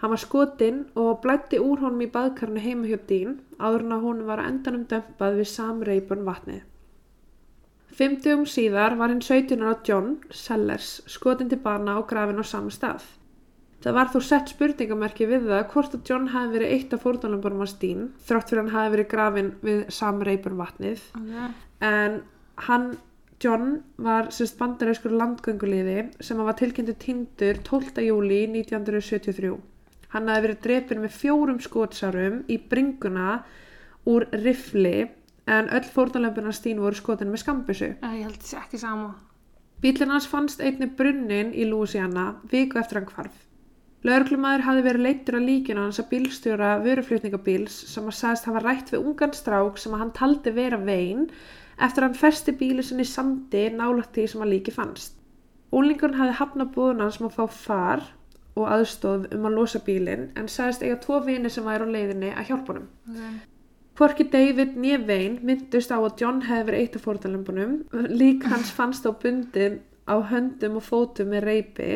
Hann var skotinn og blætti úr honum í baðkarnu heima hjá Dín áður en að hún var að endanum dömpað við samreipun vatnið. Fimmtugum síðar var hinn 17 ára John Sellers skotinn til bana og grafinn á sama stað. Það var þó sett spurningamerki við það hvort að John hafi verið eitt af fórnalömburum hans Dín þrátt fyrir hann hafi verið grafinn við samreipun vatnið en hann John var sérst bandarískur landgönguliði sem var tilkynntu tindur 12. júli 1973. Hann hafi verið drepin með fjórum skotsárum í bringuna úr rifli en öll fórnalömpuna Stín voru skotin með skambissu. Ég held þessi ekki sama. Bílinn hans fannst einnig brunnin í Louisiana viku eftir hann hvarf. Lörglumæður hafi verið leittur að líkinu hans að bílstjóra vöruflutningabíls sem að sagðist hafa rætt við ungan strák sem að hann taldi vera vein eftir að hann festi bíli sinni sandi nálægt því sem að líki fannst. Úlingurinn hafi hafnað búðun hans um að fá far og aðstóð um að losa bílinn en sagðist eiga tvo vini sem væri á leiðinni að hjálpa honum. Ok. Hvorki David nýja vein myndust á að John hefði verið eitt af fórtalömbunum. Lík hans fannst á bundin á höndum og fótum með reypi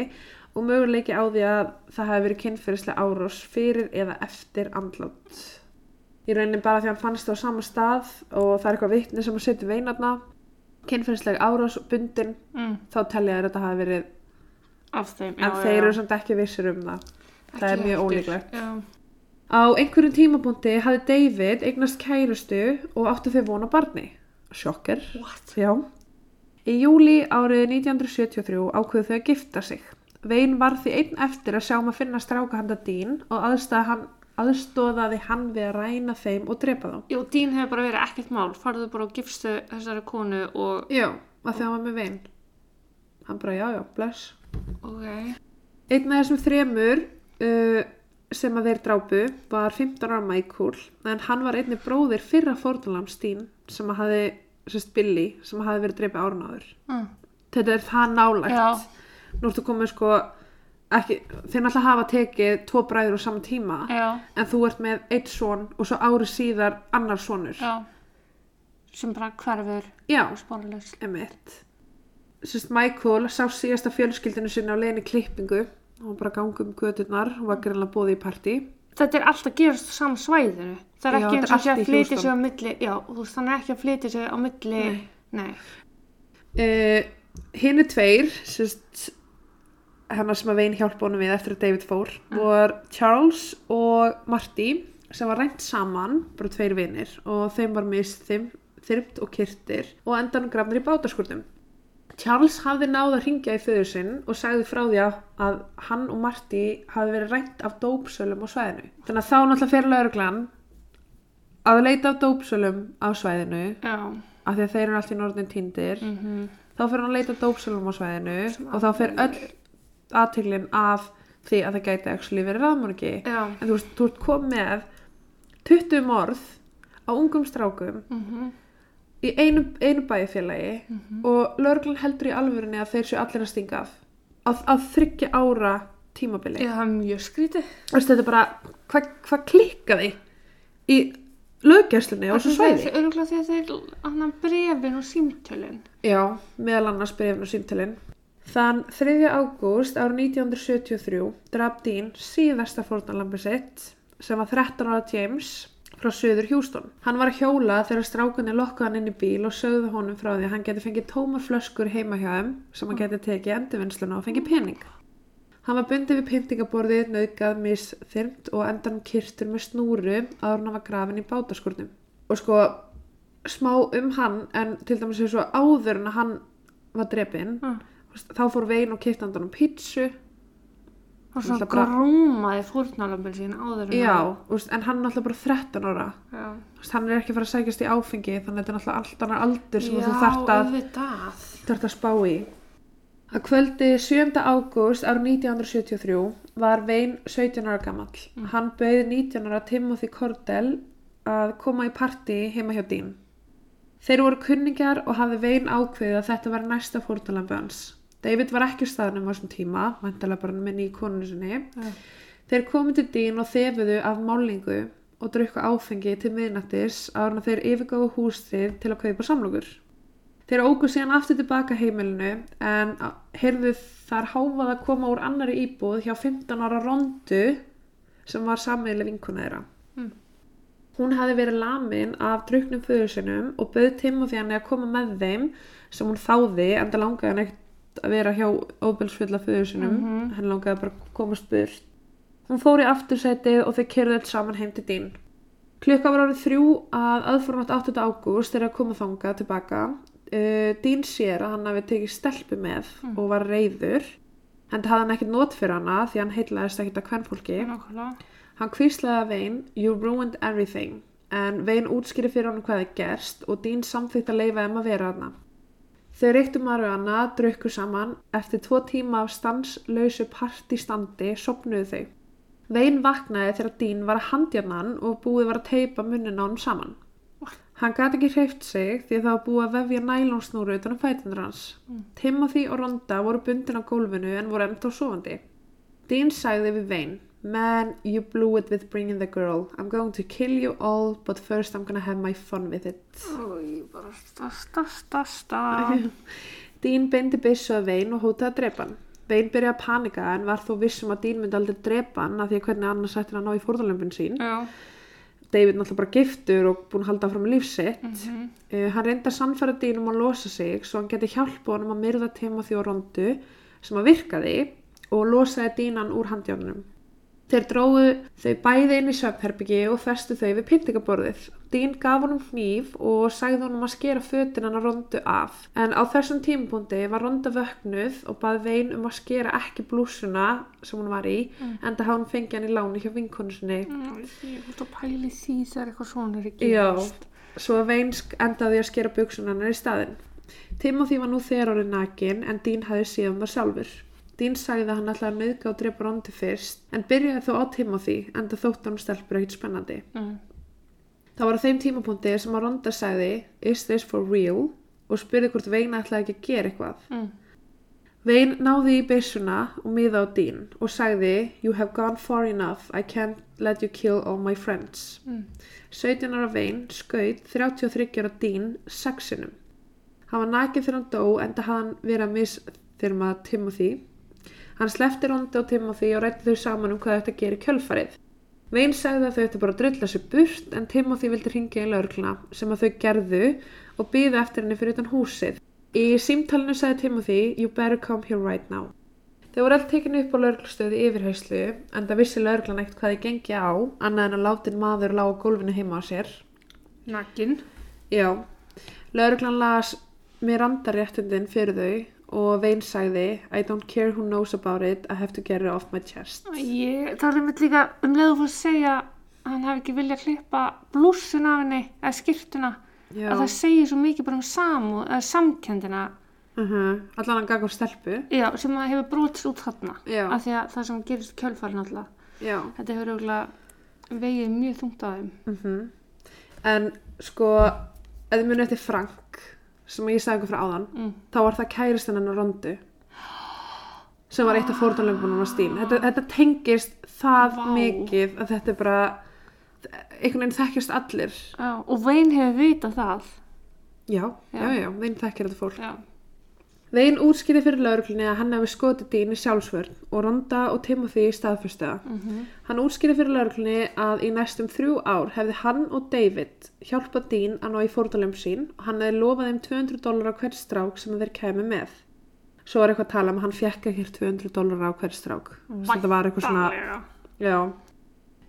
og möguleiki á því að það hefði verið kynferðislega árás fyrir eða eftir andlátt. Í rauninni bara því að hann fannst á sama stað og það er eitthvað vitni sem að setja veinarna. Kynferðislega árás og bundin, Mm. þá telja þér að þetta hafi verið, Af þeim, en þeir eru samt ekki vissir um það. Það er Ekki mjög ólíklegt. Já. Á einhverjum tímapunkti hafði David eignast kærustu og áttu þau vona barni. Sjokker. What? Já. Í júli árið 1973 ákveðu þau að gifta sig. Vein var því einn eftir að sjá um að finna stráka handa Dín og aðstæða hann, aðstóðaði hann við að ræna þeim og drepa þá. Jú, dín hefur bara verið ekkert mál. Farðu bara og gifstu þessari konu og... Já, að hann var með vein. Hann bara, já, já, bless. Ok. Einn af þessum þremur uh, sem að þeir drápu var 15 ára Michael en hann var einnig bróðir fyrra fórnalam Stín sem að hafi, sérst Billy, sem að hafi verið dreipið árun áður. Mm. Þetta er það nálægt. Já. Nú ertu komið sko, ekki, þeir náttúrulega hafa tekið tvo bræður á sama tíma Já. en þú ert með eitt son og svo ári síðar annar sonur. Já. Sem bara hverfur Já, og spórlaus. emitt. Sérst Michael sá síðasta fjölskyldinu sinna á leiðinni klippingu og hann bara gangi um gödurnar og var greinlega bóði í partí. Þetta er alltaf gerast á sama svæðinu. Það er ekki eins er og að Houston. sig á milli. Já, þú veist, þannig ekki að flytja sig á milli. Nei. Nei. Uh, Hinu tveir, sérst, hennar sem að veginn hjálpa honum við eftir að David fór, var Charles og Marty sem var rænt saman, bara tveir vinir og þeim var mist þyrmt og kyrtir og endanum grafnir í bátaskurðum. Charles hafði náð að ringja í föður sinn og sagði frá því að, hann og Marty hafði verið rænt af dópsölum á svæðinu. Þannig að þá náttúrulega fyrir lauruglan að leita af dópsölum á svæðinu Já. af því að þeir eru allt í norðin týndir Mm þá fyrir hann að leita dópsölum á svæðinu og þá fyrir öll aðteglin af því að það gæti actually verið raðmorgi en þú veist, þú ert komið með 20 morð á ungum strákum Mm í einu, einu bæjarfélagi og lögreglan heldur í alvörinni að þeir séu allir að stinga af að, að þryggja ára tímabili Já, það er mjög skrítið. Veistu, þetta er bara, hvað hva klikkaði í löggæslunni á þessu svæði? Það er örgulega því að þeir, annan brefin og símtölin. Já, meðal annars brefn og símtölin. Þann 3. ágúst árið 1973 draf Dean síðasta fórnalambi sitt sem var 13 ára James frá söður Hjústón. Hann var að hjóla þegar strákunni lokkaði hann inn í bíl og sögðu honum frá því að hann geti fengið tómar flöskur heima hjá þeim sem hann geti tekið endurvinnsluna og fengið pening. Hann var bundið við pyntingaborðið, nauðgað, misþyrmt og endan kyrtur með snúru áður en hann var grafin í bátaskurnum. Og sko, smá um hann, en til dæmis eins og áður en hann var drepinn, Mm. Þá fór veginn og kipta hann um pítsu. Og svo grómaði fórnalambin sín áður en Já, veist, en hann er náttúrulega bara 13 ára. Veist, hann er ekki fara að sækjast í áfengi, þannig að þetta er náttúrulega allt annar aldur sem Já, þú þarft að, þarft að spá í. Að kvöldi 7. ágúst árið 1973 var Vein 17 ára gamall. Hann bauði 19 ára Timothy Cordell að koma í partí heima hjá Dean. Þeir voru kunningar og hafði Vein ákveðið að þetta var næsta fórtalambi hans. David var ekki staðnum á þessum tíma, vantilega bara með nýju konunu sinni. Já. Þeir komu til Dean og þefuðu af málingu og drukku áfengi til miðnættis að þeir yfirgáðu húsið til að kaupa samlokur. Þeir ógu síðan aftur tilbaka heimilinu en heyrðu þar háfað að koma úr annari íbúð hjá 15 ára rondu sem var sammeðileg vinkuna þeirra. Mm. Hún hafi verið lamin af druknum föður sinum og bauð Timothy henni að koma með þeim sem hún þáði en það langaði hann ekkert að vera hjá óbelsfulla föður sinum. Mhm. Henni langaði bara að komast burt. Hún fór í aftursætið og þau kerðu öll saman heim til Dín. Klukka var árið þrjú að aðfórnátt 8. ágúst þegar að koma þangað tilbaka. Uh, Dín sér að hann hafi tekið stelpu með og var reyður. En það hafði hann ekkert not fyrir hana því hann heitlaðist ekkert að kvennfólki. Nákvæmlega. Hann kvíslaði að Vein, you ruined everything. En Vein útskýri fyrir hann hvað er gerst og Dín samþykkt að leifa þeim að vera hana. Þau reyktu marihuana, drukku saman. Eftir tvo tíma af stanslausu partistandi sopnuðu þau. Vein vaknaði þegar Dín var að handjarna hann og búið var að teipa munnin á hann saman. Hann gati ekki hreift sig því að það var búið að vefja nælonsnúru utan um fætundur hans. Timothy og Ronda voru bundin á gólfinu en voru ennþá sofandi. Dean sagði við Vein Man, you blew it with bringing the girl. I'm going to kill you all, but first I'm gonna have my fun with it. Új, bara stasta, stasta. Dean beindi byssu að Vein og hótaði að drepa hann. Vein byrjaði að panika en var þó vissum að Dean myndi aldrei drepa hann af því að hvernig annars ættir hann að ná í fórðalömpin sín. Já. David náttúrulega bara giftur og búin að halda fram lífsitt. Mhm. Uh, hann reyndi að sannfæra Dean um að losa sig svo hann geti hjálpa honum að myrða Timothy og Rondu sem að virkaði og losaði Deanan úr handjánunum. Þeir dróðu þau bæði inn í svefnherbyggi og festu þau við pyntingaborðið. Dean gaf honum hníf og sagði honum að skera fötin hann að Rondu af. En á þessum tímapunkti var Ronda vöknuð og baði vein um að skera ekki blúsuna sem hún var í Mm. en það hafði hún fengið hann í láni hjá vinkonu sinni. Új, Ég út að pæli því þegar eitthvað svona er ekki. Já, svo Veinsk endaði að skera buksunan hennar í staðinn. Timothy var nú þegar orðið nakin en Dean hafði síðan það sjálfur. Dean sagði að hann ætlaði að nauðga og drepa Rondi fyrst en byrjaði þó á Timothy en það þótt hann stelpur ekkert spennandi. Mm. Það var á þeim tímapunkti sem að Ronda sagði Is this for real? og spurði hvort Vein ætlaði ekki að gera eitthvað. Mm. Vein náði í byssuna og miða á Dean og sagði You have gone far enough, I can't let you kill all my friends. Mm. 17 ára Vein skaut 33 ára Dean sexinum. Hann var nakið þegar hann dó en það hann verið að misþyrma Timothy. Hann slefti Rondi og Timothy og rætti þau saman um hvað þetta gerir kjölfarið. Vein sagði að þau ættu bara að drulla sér burt en Timothy vildi ringja í laurugluna sem að þau gerðu og byði eftir henni fyrir utan húsið. Í símtalinu sagði Timothy You better come here right now. Þau voru allt tekinu upp á lauruglustöði yfirheyslu en það vissi lauruglan ekkert hvað þið gengi á annað en að látin maður lág gólfinu heima á sér. Nakin. Já, lauruglan las Miranda-réttindin fyrir þau og Vein sagði I don't care who knows about it, I have to get it off my chest. Ég, það er mitt líka um leið að segja að hann hefði ekki viljað klippa blússun af henni eða skýrtuna Já, að það segir svo mikið bara um eða samkendina uh allan hann gagvar stelpu. já, sem að hefur brotist út þarna af því að það sem gerist kjölfærin alltaf þetta hefur auðvitað vegið mjög þungt á þeim. Mm En sko, ef þið munið eftir Frank sem ég sagði ykkur frá áðan Mm. þá var það kæristinn hennar Rondu sem var eitt af fórtanlömbunum á stíl þetta, þetta tengist það Vá. mikið að þetta er bara einhvern veginn þekkjast allir Já, og Vein hefur vitað það. já, já, Já. já, þeim þekkir þetta fólk Já. Vein útskýrði fyrir lauruglunni að hann hefði skotið Dín í sjálfsvörn og Ronda og Timothy staðfyrstu það. Mm Hann útskýrði fyrir lauruglunni að í næstum þrjú ár hefði hann og David hjálpað Dín að ná í fórtalömb sín og hann hefði lofað þeim 200 dólar á hver strák sem þeir kæmi með. Svo var eitthvað að tala um að hann fekk ekki 200 dólar á hver strák. Þetta var eitthvað svona, já.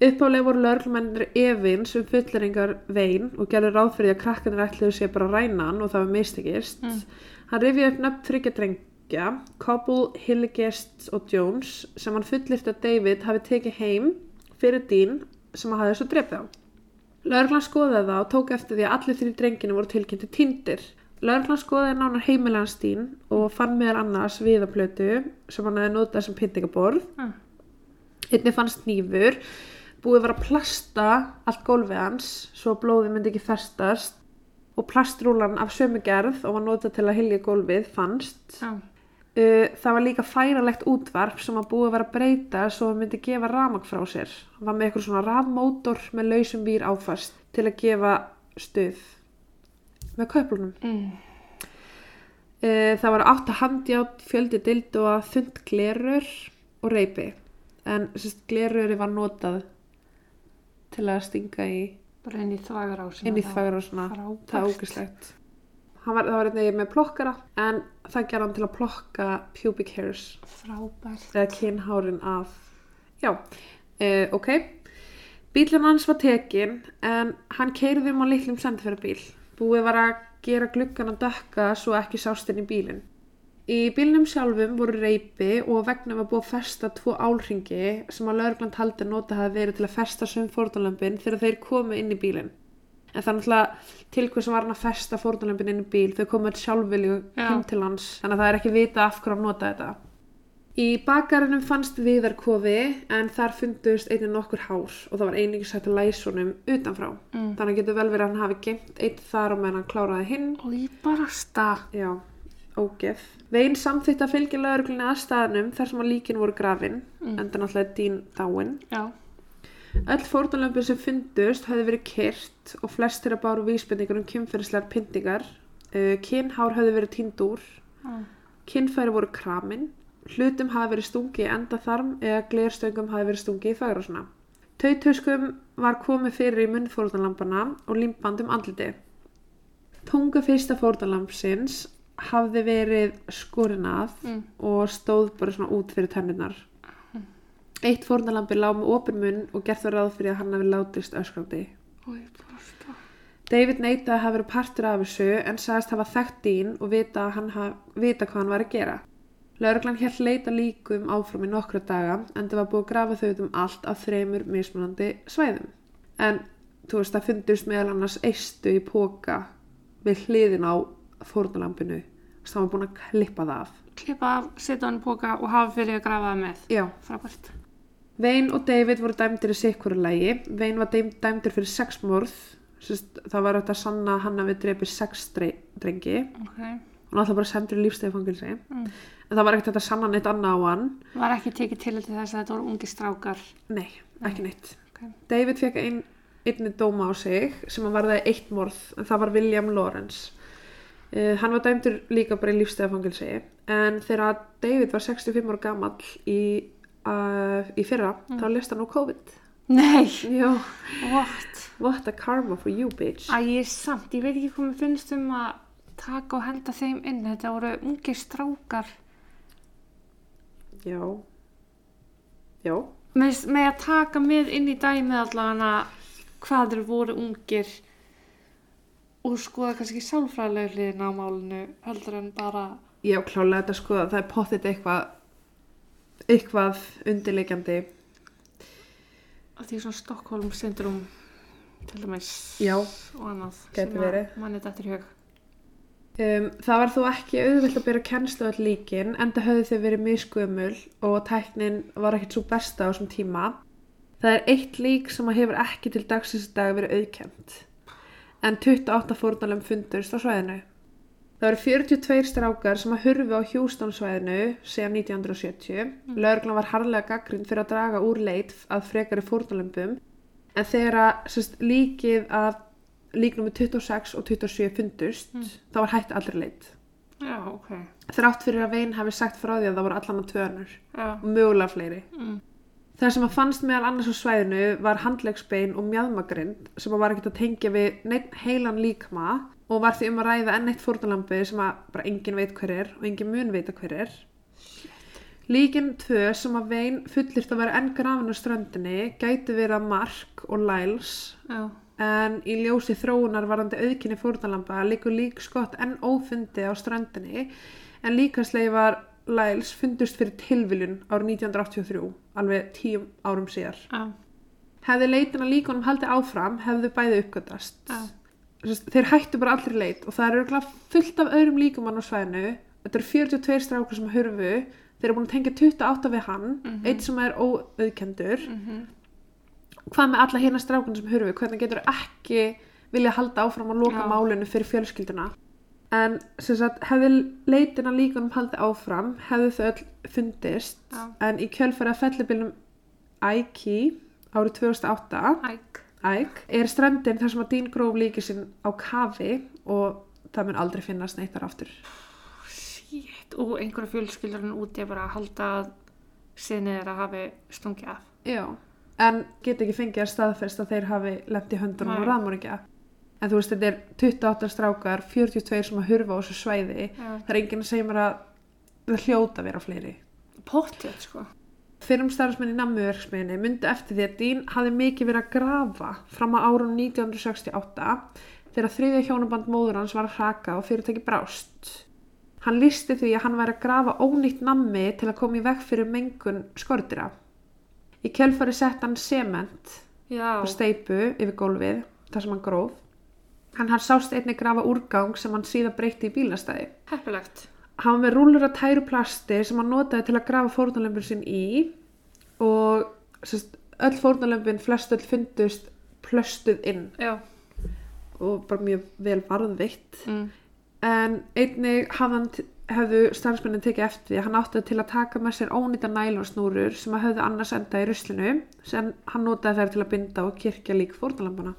Uppálega voru lauruglumennir efins um fulleringar Vein og gerði ráð fyrir að krakkanir ætluðu sér bara að ræna hann og það var mistekist. Hann rifið upp nöfn þryggja drengja, Cobble, Hilligest og Jones sem hann fullirt að David hafi tekið heim fyrir Dean sem hann hafði svo drefið á. Lörglann skoðaði það og tók eftir því að allir þrjú drenginu voru tilkynnti týndir. Lörglann skoðaði nánar heimilans Dean og fann meðal annars viðaplötu sem hann hefði notað sem pyntingaborð. Mm. Einnig fannst nýfur, búið var að plasta allt gólfið hans svo að blóðið myndi ekki festast og plastrúlan af sömu gerð og var notað til að hylja gólfið fannst. Já. Uh, það var líka færalegt útvarp sem að búið var að breyta svo að myndi gefa ramag frá sér. Það var með eitthvað svona rafmótor með lausum vír áfast til að gefa stuð með kauplunum. Mm. Uh, það var átt að handjátt fjöldi dild og að þund glerur og reypi. En sérst, gleruri var notað til að stinga í Bara inn í þvagar á inn í. Frábært. Það er ógislegt. Var, það var einnig með plokkara en það gerði hann til að plokka pubic hairs Frábært. eða kynhárin af já, uh, ok bílinn hans var tekin en hann keirði um á litlum sendifærabíl búið var að gera gluggan að dökka svo ekki sást inn í bílinn í bílnum sjálfum voru reypi og vegna var búið að festa tvo álringi sem að lauruglan taldi að nota hafi verið til að festa söm fórnalömpin þegar þeir komu inn í bílinn en það er náttúrulega til hvers var hann að festa fórnalömpin inn í bíl þau komu sjálfvilju Já. heim til hans þannig að það er ekki vita af hverju hann nota þetta Í bakarinnum fannst viðarkofi en þar fundust einnig nokkur hár og það var einnig sætt að læsunum utanfrá. Mm. Þannig getur vel verið að hann hafi geimt eitt þar og meðan hann kláraði hinn. Og í barasta. Já, ógeð. Veginn samþýtt að fylgja lauruglunni að staðnum þar sem að líkin voru grafin, Mm. enda náttúrulega dýn dáin. Já. Öll fórnalömpur sem fundust hafði verið kyrt og flestir að báru vísbendingur um kynferðislegar pyntingar. Uh, kynhár hafði verið tínd úr, Mm. kynfæri voru kramin, hlutum hafi verið stungi í endaþarm eða glerstöngum hafi verið stungi í þvagrásuna. Tautuskum var komið fyrir í munnfórnalampana og límband um andliti. Tunga fyrsta fórnalampsins hafði verið skorin af Mm. og stóð bara svona út fyrir tenninar. Eitt fórnalampi lá með opin munn og gert var ráð fyrir að hann hafi látist öskrandi. David neitaði að hafa verið partur af þessu en sagðist hafa þekkt Dean og vita, að haf, vita hvað hann var að gera. Lörglan hér leita líkum áfram í nokkra daga en það var búið að grafa þau um allt af þreymur mismunandi svæðum. En þú veist það fundust meðal annars eistu í póka við hliðin á fórnalampinu. Það var búin að klippa það af. Klippa af, setja hann í póka og hafa fyrir að grafa það með. Já. Frábært. Vein og David voru dæmdir í sikkur lægi. Vein var dæm, dæmdur fyrir sex morð. Sist, það var þetta að sanna að hann hafi drepið sex dre drengi. Ok. Hún alltaf bara sendur í lífstæði fangilsi. Mm. En það var ekkert að sanna neitt annað á hann. Var ekki tekið til þess að þetta voru ungi strákar. Nei, ekki neitt. Ok. David fekk ein, einni dóma á sig sem hann varði eitt morð en það var William Lawrence. Uh, hann var dæmdur líka bara í lífstæði fangilsi. En þegar David var 65 ára gamall í, uh, í fyrra, þá list hann á COVID. Nei. Já. What? What a karma for you, bitch. Æ, ég er samt, ég veit ekki hvað mér finnst um að taka og henda þeim inn. Þetta voru ungi strákar. Já. Já. Með, með að taka með inn í dæmið allavega hvað þeir voru ungir og skoða kannski sálfræðilega hliðina á málinu heldur en bara Já, klálega þetta sko, það er pottit eitthvað eitthvað undirleikjandi. að því svona Stockholm syndrom til dæmis Já, og annað gæti verið. manni þetta í hug Um, það var þó ekki auðvitað að byrja kennslu all líkin, enda höfðu þau verið misgömmul og tæknin var ekkert svo besta á þessum tíma. Það er eitt lík sem að hefur ekki til dagsins í dag verið auðkjönd. En 28 fórnalum fundust á svæðinu. Það eru 42 strákar sem að hurfi á Hjústónsvæðinu síðan 1970. Mm. Lörglan var harlega gaggrind fyrir að draga úr leit að frekari fórnalömpum en þegar sérst, líkið að líknum með 26 og 27 fundust Mm. þá var hætt allri leit. Já, ok. Þrátt fyrir að Vein hafi sagt frá því að það voru allan á tvörnur og mögulega fleiri. Mm. Það sem að fannst meðal annars á svæðinu var handlegsbein og mjadmagrind sem að var ekkert að tengja við heilan líkma og var því um að ræða enn eitt fórnalambi sem að bara engin veit hver er og engin mun veita hver er. Líkin tvö sem að vein fullirt að vera enn grafin á ströndinni gætu verið að Mark og Lyles Já. en í ljósi þróunar varandi auðkynni fórnalamba líkur lík skott enn ófundi á ströndinni en líkastlegi var Lyles fundust fyrir tilviljun árið 1983, alveg tíum árum síðar. Já. Hefði leitin að líkunum haldið áfram, hefðu bæði uppgötast. Sest, þeir hættu bara allri leit og það eru fullt af öðrum líkumann á svæðinu. Þetta eru 42 strákur sem hurfu, þeir eru búin að tengja 28 við hann, Mhm. eitt sem er óauðkendur. Mm Hvað með alla hérna strákunum sem hurfu, hvernig getur ekki vilja halda áfram að loka Já. málinu fyrir fjölskylduna? En sem sagt, hefði leitin að líkunum haldið áfram, hefðu þau öll fundist, Já. en í kjölfæri að fellibilnum Æki árið 2008 Æk. Æk er strandin þar sem að Dean gróf líki sinn á kafi og það mun aldrei finnast neitt þar aftur. Shit. Og einhverja fjölskyldurinn úti bara að halda að sinni þeirra hafi stungið af. Já. En get ekki fengið að staðfest að þeir hafi lent í höndunum og raðmóringja. En þú veist, þetta er 28 strákar, 42 sem að hurfa á þessu svæði. Já. Það er enginn að segja mér að það hljóta að vera fleiri. Pottið, sko. Fyrrum starfsmenn í nammuverksmiðinni myndi eftir því að Dean hafði mikið verið að grafa fram á árun 1968 þegar þriðja hjónaband móður hans var að hraka og fyrirtæki brást. Hann listi því að hann væri að grafa ónýtt nammi til að koma í veg fyrir mengun skortira. Í kjölfari sett hann sement Já. og steipu yfir gólfið þar sem hann gróf. Hann hann sást einnig grafa úrgang sem hann síðan breytti í bílastæði. Heppilegt. Hann var með rúlur af tæruplasti sem hann notaði til að grafa fórnalömpin sinn í og sérst, öll fórnalömpin, flest öll fundust plöstuð inn Já. og bara mjög vel varðvitt. Mm. En hann t- hefðu starfsmennin tekið eftir því að hann átti til að taka með sér ónýta nælonsnúrur sem að höfðu annars enda í ruslinu sem hann notaði þær til að binda og kirkja lík fórnalampana.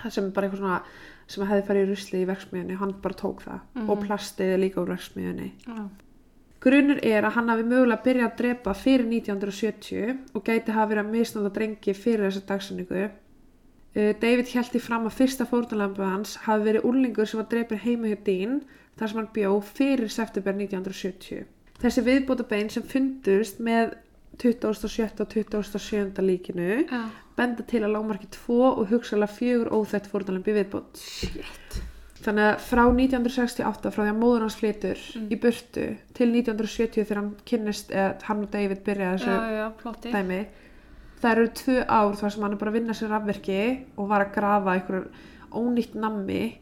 Það sem bara eitthvað svona sem hefði farið í rusli í verksmiðunni, hann bara tók það Mhm. og plastið er líka úr verksmiðunni. Já. Grunur er að hann hafi mögulega byrjað að drepa fyrir 1970 og gæti hafa verið að misnóta drengi fyrir þessa dagsanningu. Uh, David held í fram að fyrsta fórnalambu hans hafi verið úrlingur sem var drepin heima hjá Dean þar sem hann bjó fyrir september 1970. Þessi viðbótabein sem fundust með 27. og 27. líkinu Já. benda til að lágmarki 2 og hugsalega 4 óþætt fórnalambi viðbót. Shit. Þannig að frá 1968, frá því að móður hans flytur Mm. í burtu til 1970 þegar hann kynnist, eða hann og David byrjaði þessu dæmi, það eru tvö ár þar sem hann er bara að vinna sér rafverki og var að grafa einhver ónýtt nammi.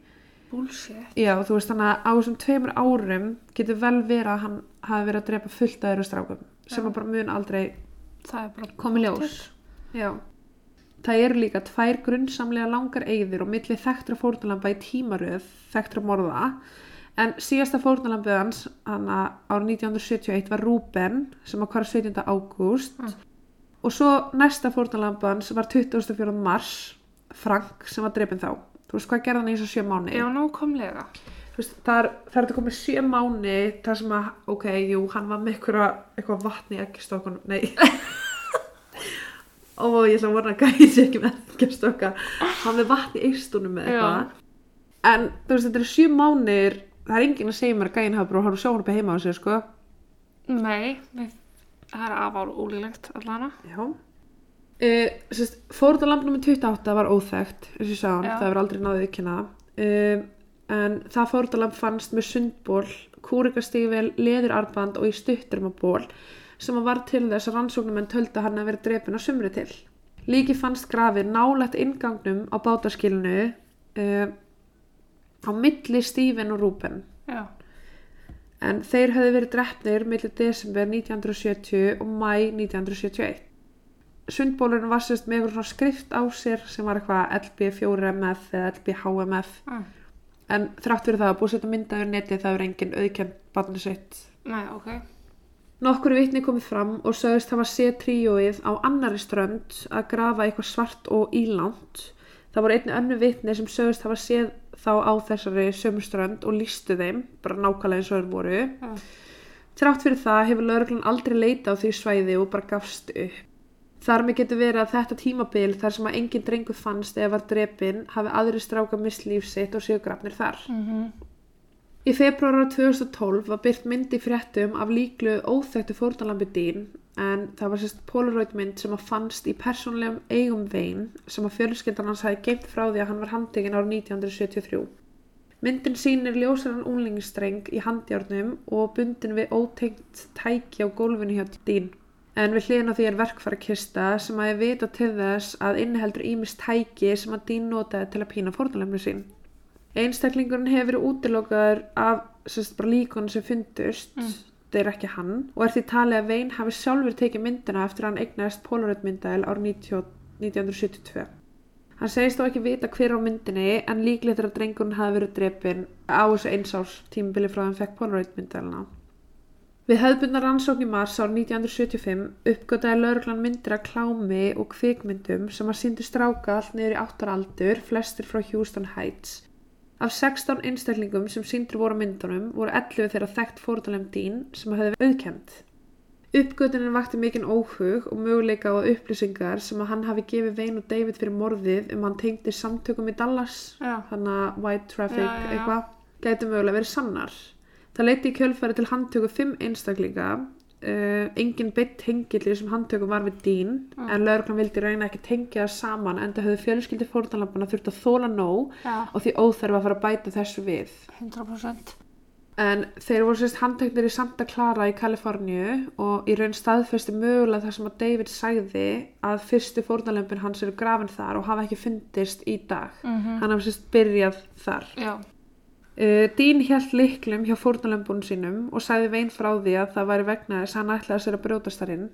Bullshit. Já, þú veist þannig að á þessum tveimur árum getur vel verið að hann hafi verið að drepa fullt að eru strákum sem að bara mun aldrei komi ljós. Já. Það eru líka tvær grunnsamlega langar eigðir og milli þekktra fórnalamba í tímaröð, þekktra morða. En síðasta fórnalambið hans, árið 1971, var Rúben sem að hvar 17. ágúst. Mm. Og svo næsta fórnalambið hans var 24. mars, Frank, sem var drefin þá. Þú veist, hvað gerði hann í þessu sjö mánu? Já, nákvæmlega. Veist, það er, það er þetta komið sjö mánu þar sem að, ok, jú, hann var með eitthvað, vatni í ekkistokkunum, nei. Og ég ætla að vona að gæði sér ekki með ekkistokka hann með vatni í eistunum með eitthvað. En þú veist, þetta eru sjö mánir það er enginn að segja mér að gæðin hafa bara horfðu sjónarbi heima á sér, sko. Nei, við, það er afár ólílegt allana. já. Uh, fórðalamb nr. 28 var óþekkt eins og ég sá hann, það hefur aldrei náðið ekki hana uh, en það fórðalamb fannst með sundból kúrikastífvel, leðurarband og í stutturmaból sem að var til þess að rannsóknumenn töldu að hann að vera drepin á sumri til. Líki fannst grafið nálægt ingangnum á bátaskilinu uh, á milli Stífen og Rúben Já. en þeir höfðu verið drefnir millir desember 1970 og mæ 1971. sundbólurinn var sérst með skrift á sér sem var eitthvað LB4MF eða LBHMF ah, en þrátt fyrir það að búið setja myndaður netið það er engin auðkjönd barni sitt nei, ok Nokkur vitni komið fram og sögðist hafa séð tríóið á annari strönd að grafa eitthvað svart og ílangt. Það voru einni önnu vitni sem sögðist hafa séð þá á þessari sömu strönd og lístu þeim, bara nákvæmlega eins og þeir voru. Já. Þrátt fyrir það hefur lauruglan aldrei leita á því svæði og bara gafst upp. Þar með getur verið að þetta tímabil þar sem að engin drengur fannst eða var drepin hafi aðri stráka mist líf sitt og séu grafnir þar. mm Í februar ára 2012 var byrt mynd í fréttum af líklu óþættu fórnalambi dýn en það var sérst polaroid mynd sem að fannst í persónlegum eigum vein sem að fjölskyldan hans hafi geimt frá því að hann var handtekinn ára 1973. Myndin sýnir ljósaran unglingstreng í handjárnum og bundin við ótengt tæki á gólfinu hjá dýn. En við hliðin á því er verkfærakista sem að ég vita til þess að inniheldur ímist tæki sem að dýn notaði til að pína fórnalambi sín. Einstaklingurinn hefur verið útilokaður af sérst, bara líkonu sem fundust, Mm. það er ekki hann, og er því talið að Vein hafi sjálfur tekið myndina eftir að hann eignast Polaroid myndaðil árið 90 1972. Hann segist þó ekki vita hver á myndinni en líklegt er að drengurinn hafi verið drepin á þessu einsárs tímabili frá að hann fekk Polaroid myndaðilina. Við hefðbundna rannsókn í mars árið 1975 uppgötaði lauruglan myndir af klámi og kvikmyndum sem að síndu stráka allt niður í áttar aldur, flestir frá Houston Heights. Af 16 einstaklingum sem síndur voru myndunum voru 11 þeirra þekkt fórtalem dýn sem hefði auðkend. Uppgötunin vakti mikinn óhug og möguleika á að upplýsingar sem að hann hafi gefið Vein og David fyrir morðið um hann tengdi samtökum í Dallas, þannig að white traffic Já, já, já. eitthvað, gæti mögulega verið sannar. Það leiti í kjölfæri til handtöku fimm einstaklinga, uh, engin beitt tengilli sem handtöku var við dýn, Mm. en lögreglan vildi reyna ekki tengja það saman en það höfðu fjölskyldi fórtanlampana þurft að þóla nóg Já, og því óþarf að fara að bæta þessu við. 100% En þeir voru sérst handteknir í Santa Clara í Kaliforníu og í raun staðfesti mögulega það sem að David sagði að fyrstu fórnalömpin hans eru grafin þar og hafa ekki fundist í dag. mm Hann hafa sérst byrjað þar. Já, Uh, Dín hjælt liklum hjá fórnalömbunum sínum og sagði vein frá því að það væri vegna þess að hann ætlaði sér að brjótast þar inn.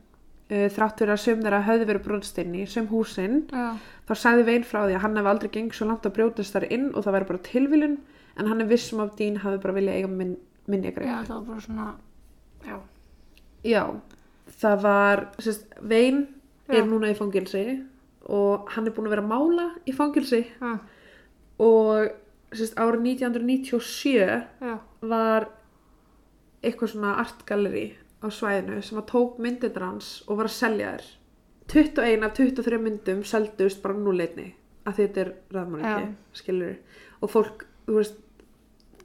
Uh, þrátt fyrir að sum þeirra höfðu verið brjótast inn í sum húsinn já, þá sagði Vein frá því að hann hefði aldrei gengið svo langt að brjótast þar inn og það væri bara tilviljun en hann er vissum af Dín hafi bara viljað eiga minn, minni já, það var bara svona Já, Já, það var sérst, Vein er Já. núna í fangilsi og hann er búin að vera mála í fangilsi og sérst, árið 1997 já, var eitthvað svona artgalleri á svæðinu sem að tók myndir hans og var að selja þér 21 af 23 myndum seldust bara núleitni að þetta er ræðmanningi, skilur og fólk, þú veist,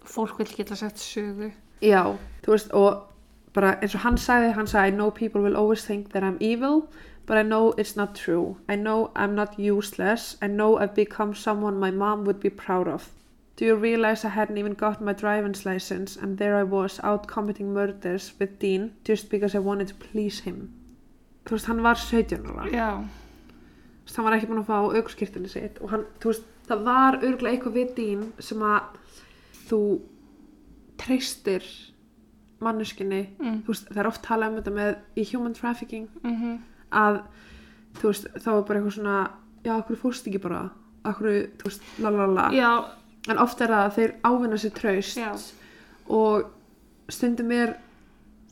fólk vil geta sett sögu. Já þú veist, og bara eins og hann sagði hann sagði, I know people will always think that I'm evil but I know it's not true. I know I'm not useless. I know I've become someone my mom would be proud of Do you realize I hadn't even got my driver's license and there I was out committing murders with Dean just because I wanted to please him? Þú veist, hann var 17 ára. Já, Þú veist, hann var ekki búin að fá aukskirtinni sitt og hann, þú veist, það var örgulega eitthvað við Dean sem að þú treystir manneskinni mm. þú veist, það er oft talað um þetta með í human trafficking Mm að þú veist, þá er bara eitthvað svona já, okkur fórst ekki bara? Okkur, þú veist, lalala já, en oft er það að þeir ávinna sér traust já og stundum er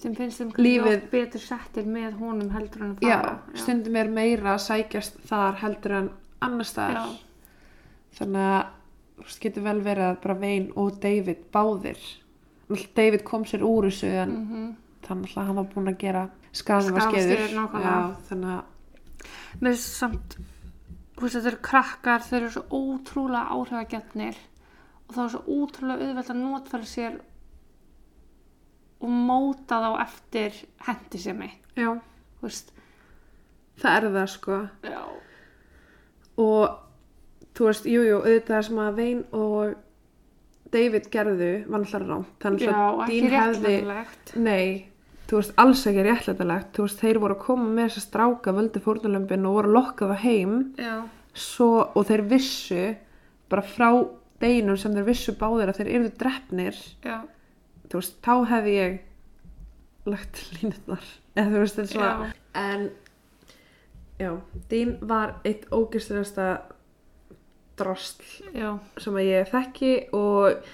sem finnst þeim Lífið- betur settir með honum heldur en að já, stundum er meira að sækjast þar heldur en annars Já. þannig að þú veist, getur vel verið að bara Vein og David báðir David kom sér úr þessu en mm -hmm. þannig að hann var búin að gera nákvæmlega. þannig að Mér finnst samt þú veist, þetta eru krakkar, þeir eru svo ótrúlega áhrifagjarnir og þá er svo ótrúlega auðvelt að notfæra sér og móta þá eftir hendi sem mig já, veist, það er það sko. Já, og þú veist, jú, jú, auðvitað það sem að Vein og David gerðu var náttúrulega rámt þannig að Dean hefði nei, þú veist, alls ekki réttlætilegt þú veist, þeir voru að koma með þess að stráka völdi fórnulömpin og voru að lokka það heim. Já, svo, og þeir vissu bara frá deginum sem þeir vissu báðir að þeir yrðu drefnir já, þú veist, þá hefði ég lagt línutnar eða þú veist, þetta er svona já, en Já, Dean var eitt ógislegasta drosl já, sem að ég þekki og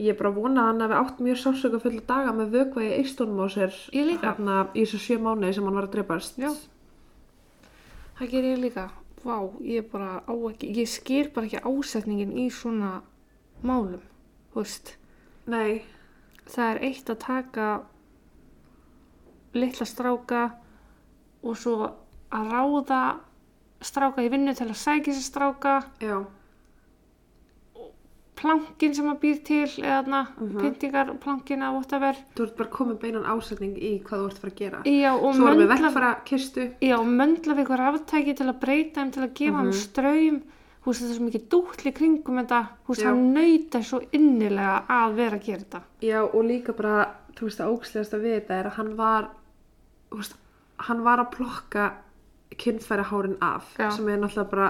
ég er bara að vona að hann hafi átt mjög sásöka fulla daga með vökva í eistónum á sér hérna, í þessu sjö mánuði sem hann var að dreipast Já. það ger ég líka. Vá, ég bara á ekki ég skil bara ekki ásetningin í svona málum, þú veist. Nei, það er eitt að taka litla stráka og svo að ráða stráka í vinnu til að sækja sér stráka. Já, plankin sem að býr til eða þarna, Mhm. pyntingar, plankina, whatever. Þú ert bara komið beinan ásetning í hvað þú ert að fara að gera. Já, og Svo erum við möndla, verkfæra kistu. Já, og möndla við eitthvað ráftæki til að breyta þeim, til að gefa Mhm. þeim ströym þú veist, það er svo mikið dútli kringum þetta. Þú veist, hann nauta svo innilega að vera að gera þetta. Já, og líka bara, þú veist, að ógslegast að við þetta er að hann var, þú veist, hann var að plokka kynfæri hárin af, Já. sem er náttúrulega bara,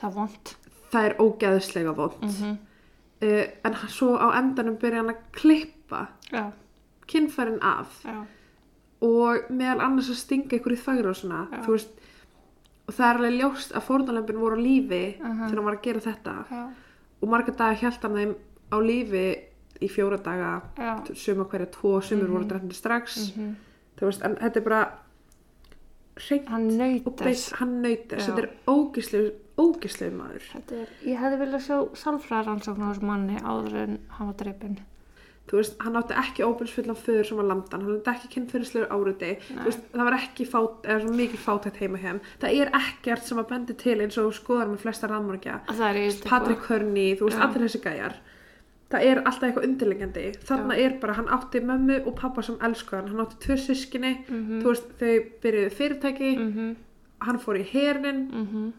það er vond það er ógeðslega vond. mm Uh, en hann- svo á endanum byrja hann að klippa já, kynfærin af. Já, og meðal annars að stinga ykkur í þvægur og svona, Já. þú veist, og það er alveg ljóst að fórnalömpin voru á lífi Mhm. þegar hann var að gera þetta já, og marga daga hjælt hann þeim á lífi í fjóra daga, suma hverja tvo, sumir voru drefnir strax. mhm. þú veist, en þetta er bara hreint hann beint, hann Já. þetta er ógislegu, ógislegu maður er, ég hefði viljað sjá sálfræðarannsókn á þessu manni áður en hann var dreipin. Þú veist, hann átti ekki óbyrgsfullan föður sem var landan, hann átti ekki kynfyrirslegur áriði þú veist, það var ekki fát, mikil fátætt heima hann það er ekkert sem að bendi til eins og skoðar með flesta rannmörgja. Patrick Hörni, þú veist, Já. allir þessi gæjar. Það er alltaf eitthvað undirlegjandi þarna er bara, hann átti mömmu og pappa sem elsku hann, átti tvö sískinni Mhm. þú veist, þau byrjuðu fyrirtæki. Mm hann fór í hernin -hmm.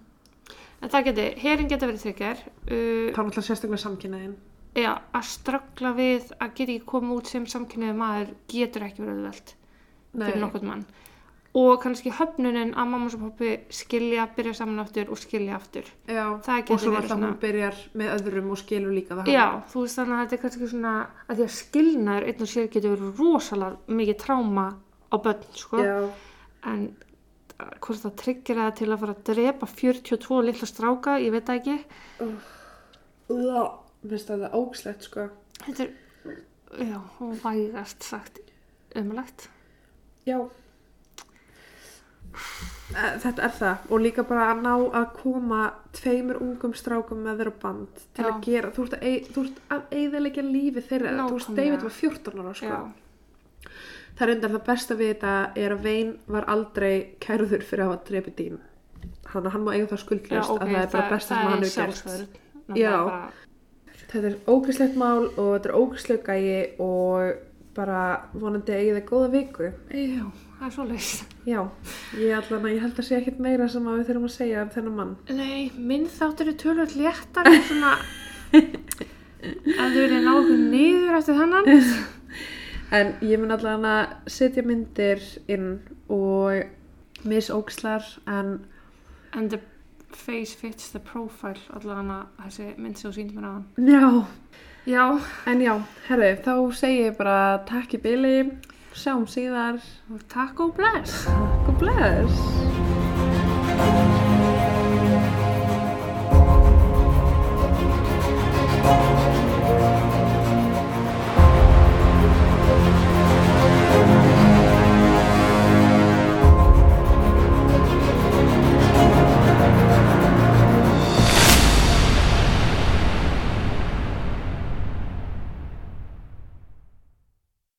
En það geti, herin geta verið þykjar. Uh, þá er náttúrulega sérstaklega samkynnaðin já, að ströggla við að geta ekki komið út sem samkynniði maður getur ekki verið auðvelt fyrir nokkurn mann. Og kannski höfnunin að mamma og pappi skilja, byrja saman aftur og skilja aftur. Já, og svo alltaf svona- hún byrjar með öðrum og skilur líka það Já, þú veist þannig að þetta er kannski svona að því að skilnaður einn og sér getur verið rosalega mikið tráma á börn, sko. En uh, hvort það tryggir það til að fara að drepa 42 litla stráka, ég veit ekki Já. Mér finnst það ógslegt sko. Þetta er, já, vægast sagt umlegt Já. Þetta er það. Og líka bara að ná að koma tveimur ungum strákum með þeirra band til Já. að gera, þú ert að, eigðilegja lífi þeirra, þú veist. David var 14 ára sko. já, Það er undar það besta við þetta er að Vein var aldrei kærður fyrir að hafa drepið dýn þannig að hann má eiga það já, skuldlust ok, að það er bara besta sem hann hefur gert. Já. Þetta er ógæslegt mál og þetta er ógæsleg gæi og bara vonandi að eiga það góða viku. já, það er svo leist Já, ég, allan, ég held að sé ekkert meira sem við þurfum að segja um þennan mann. nei, minn þáttur er tölvöld léttar en svona að þau vilja ná okkur niður eftir þennan En ég mun allan að setja myndir inn og misógslar en and the face fits the profile allan að þessi mynd sem þú síndi mér á hann já, já, en já, herru, þá segi ég bara takk í byli, sjáum síðar, takk og bless. Takk og bless.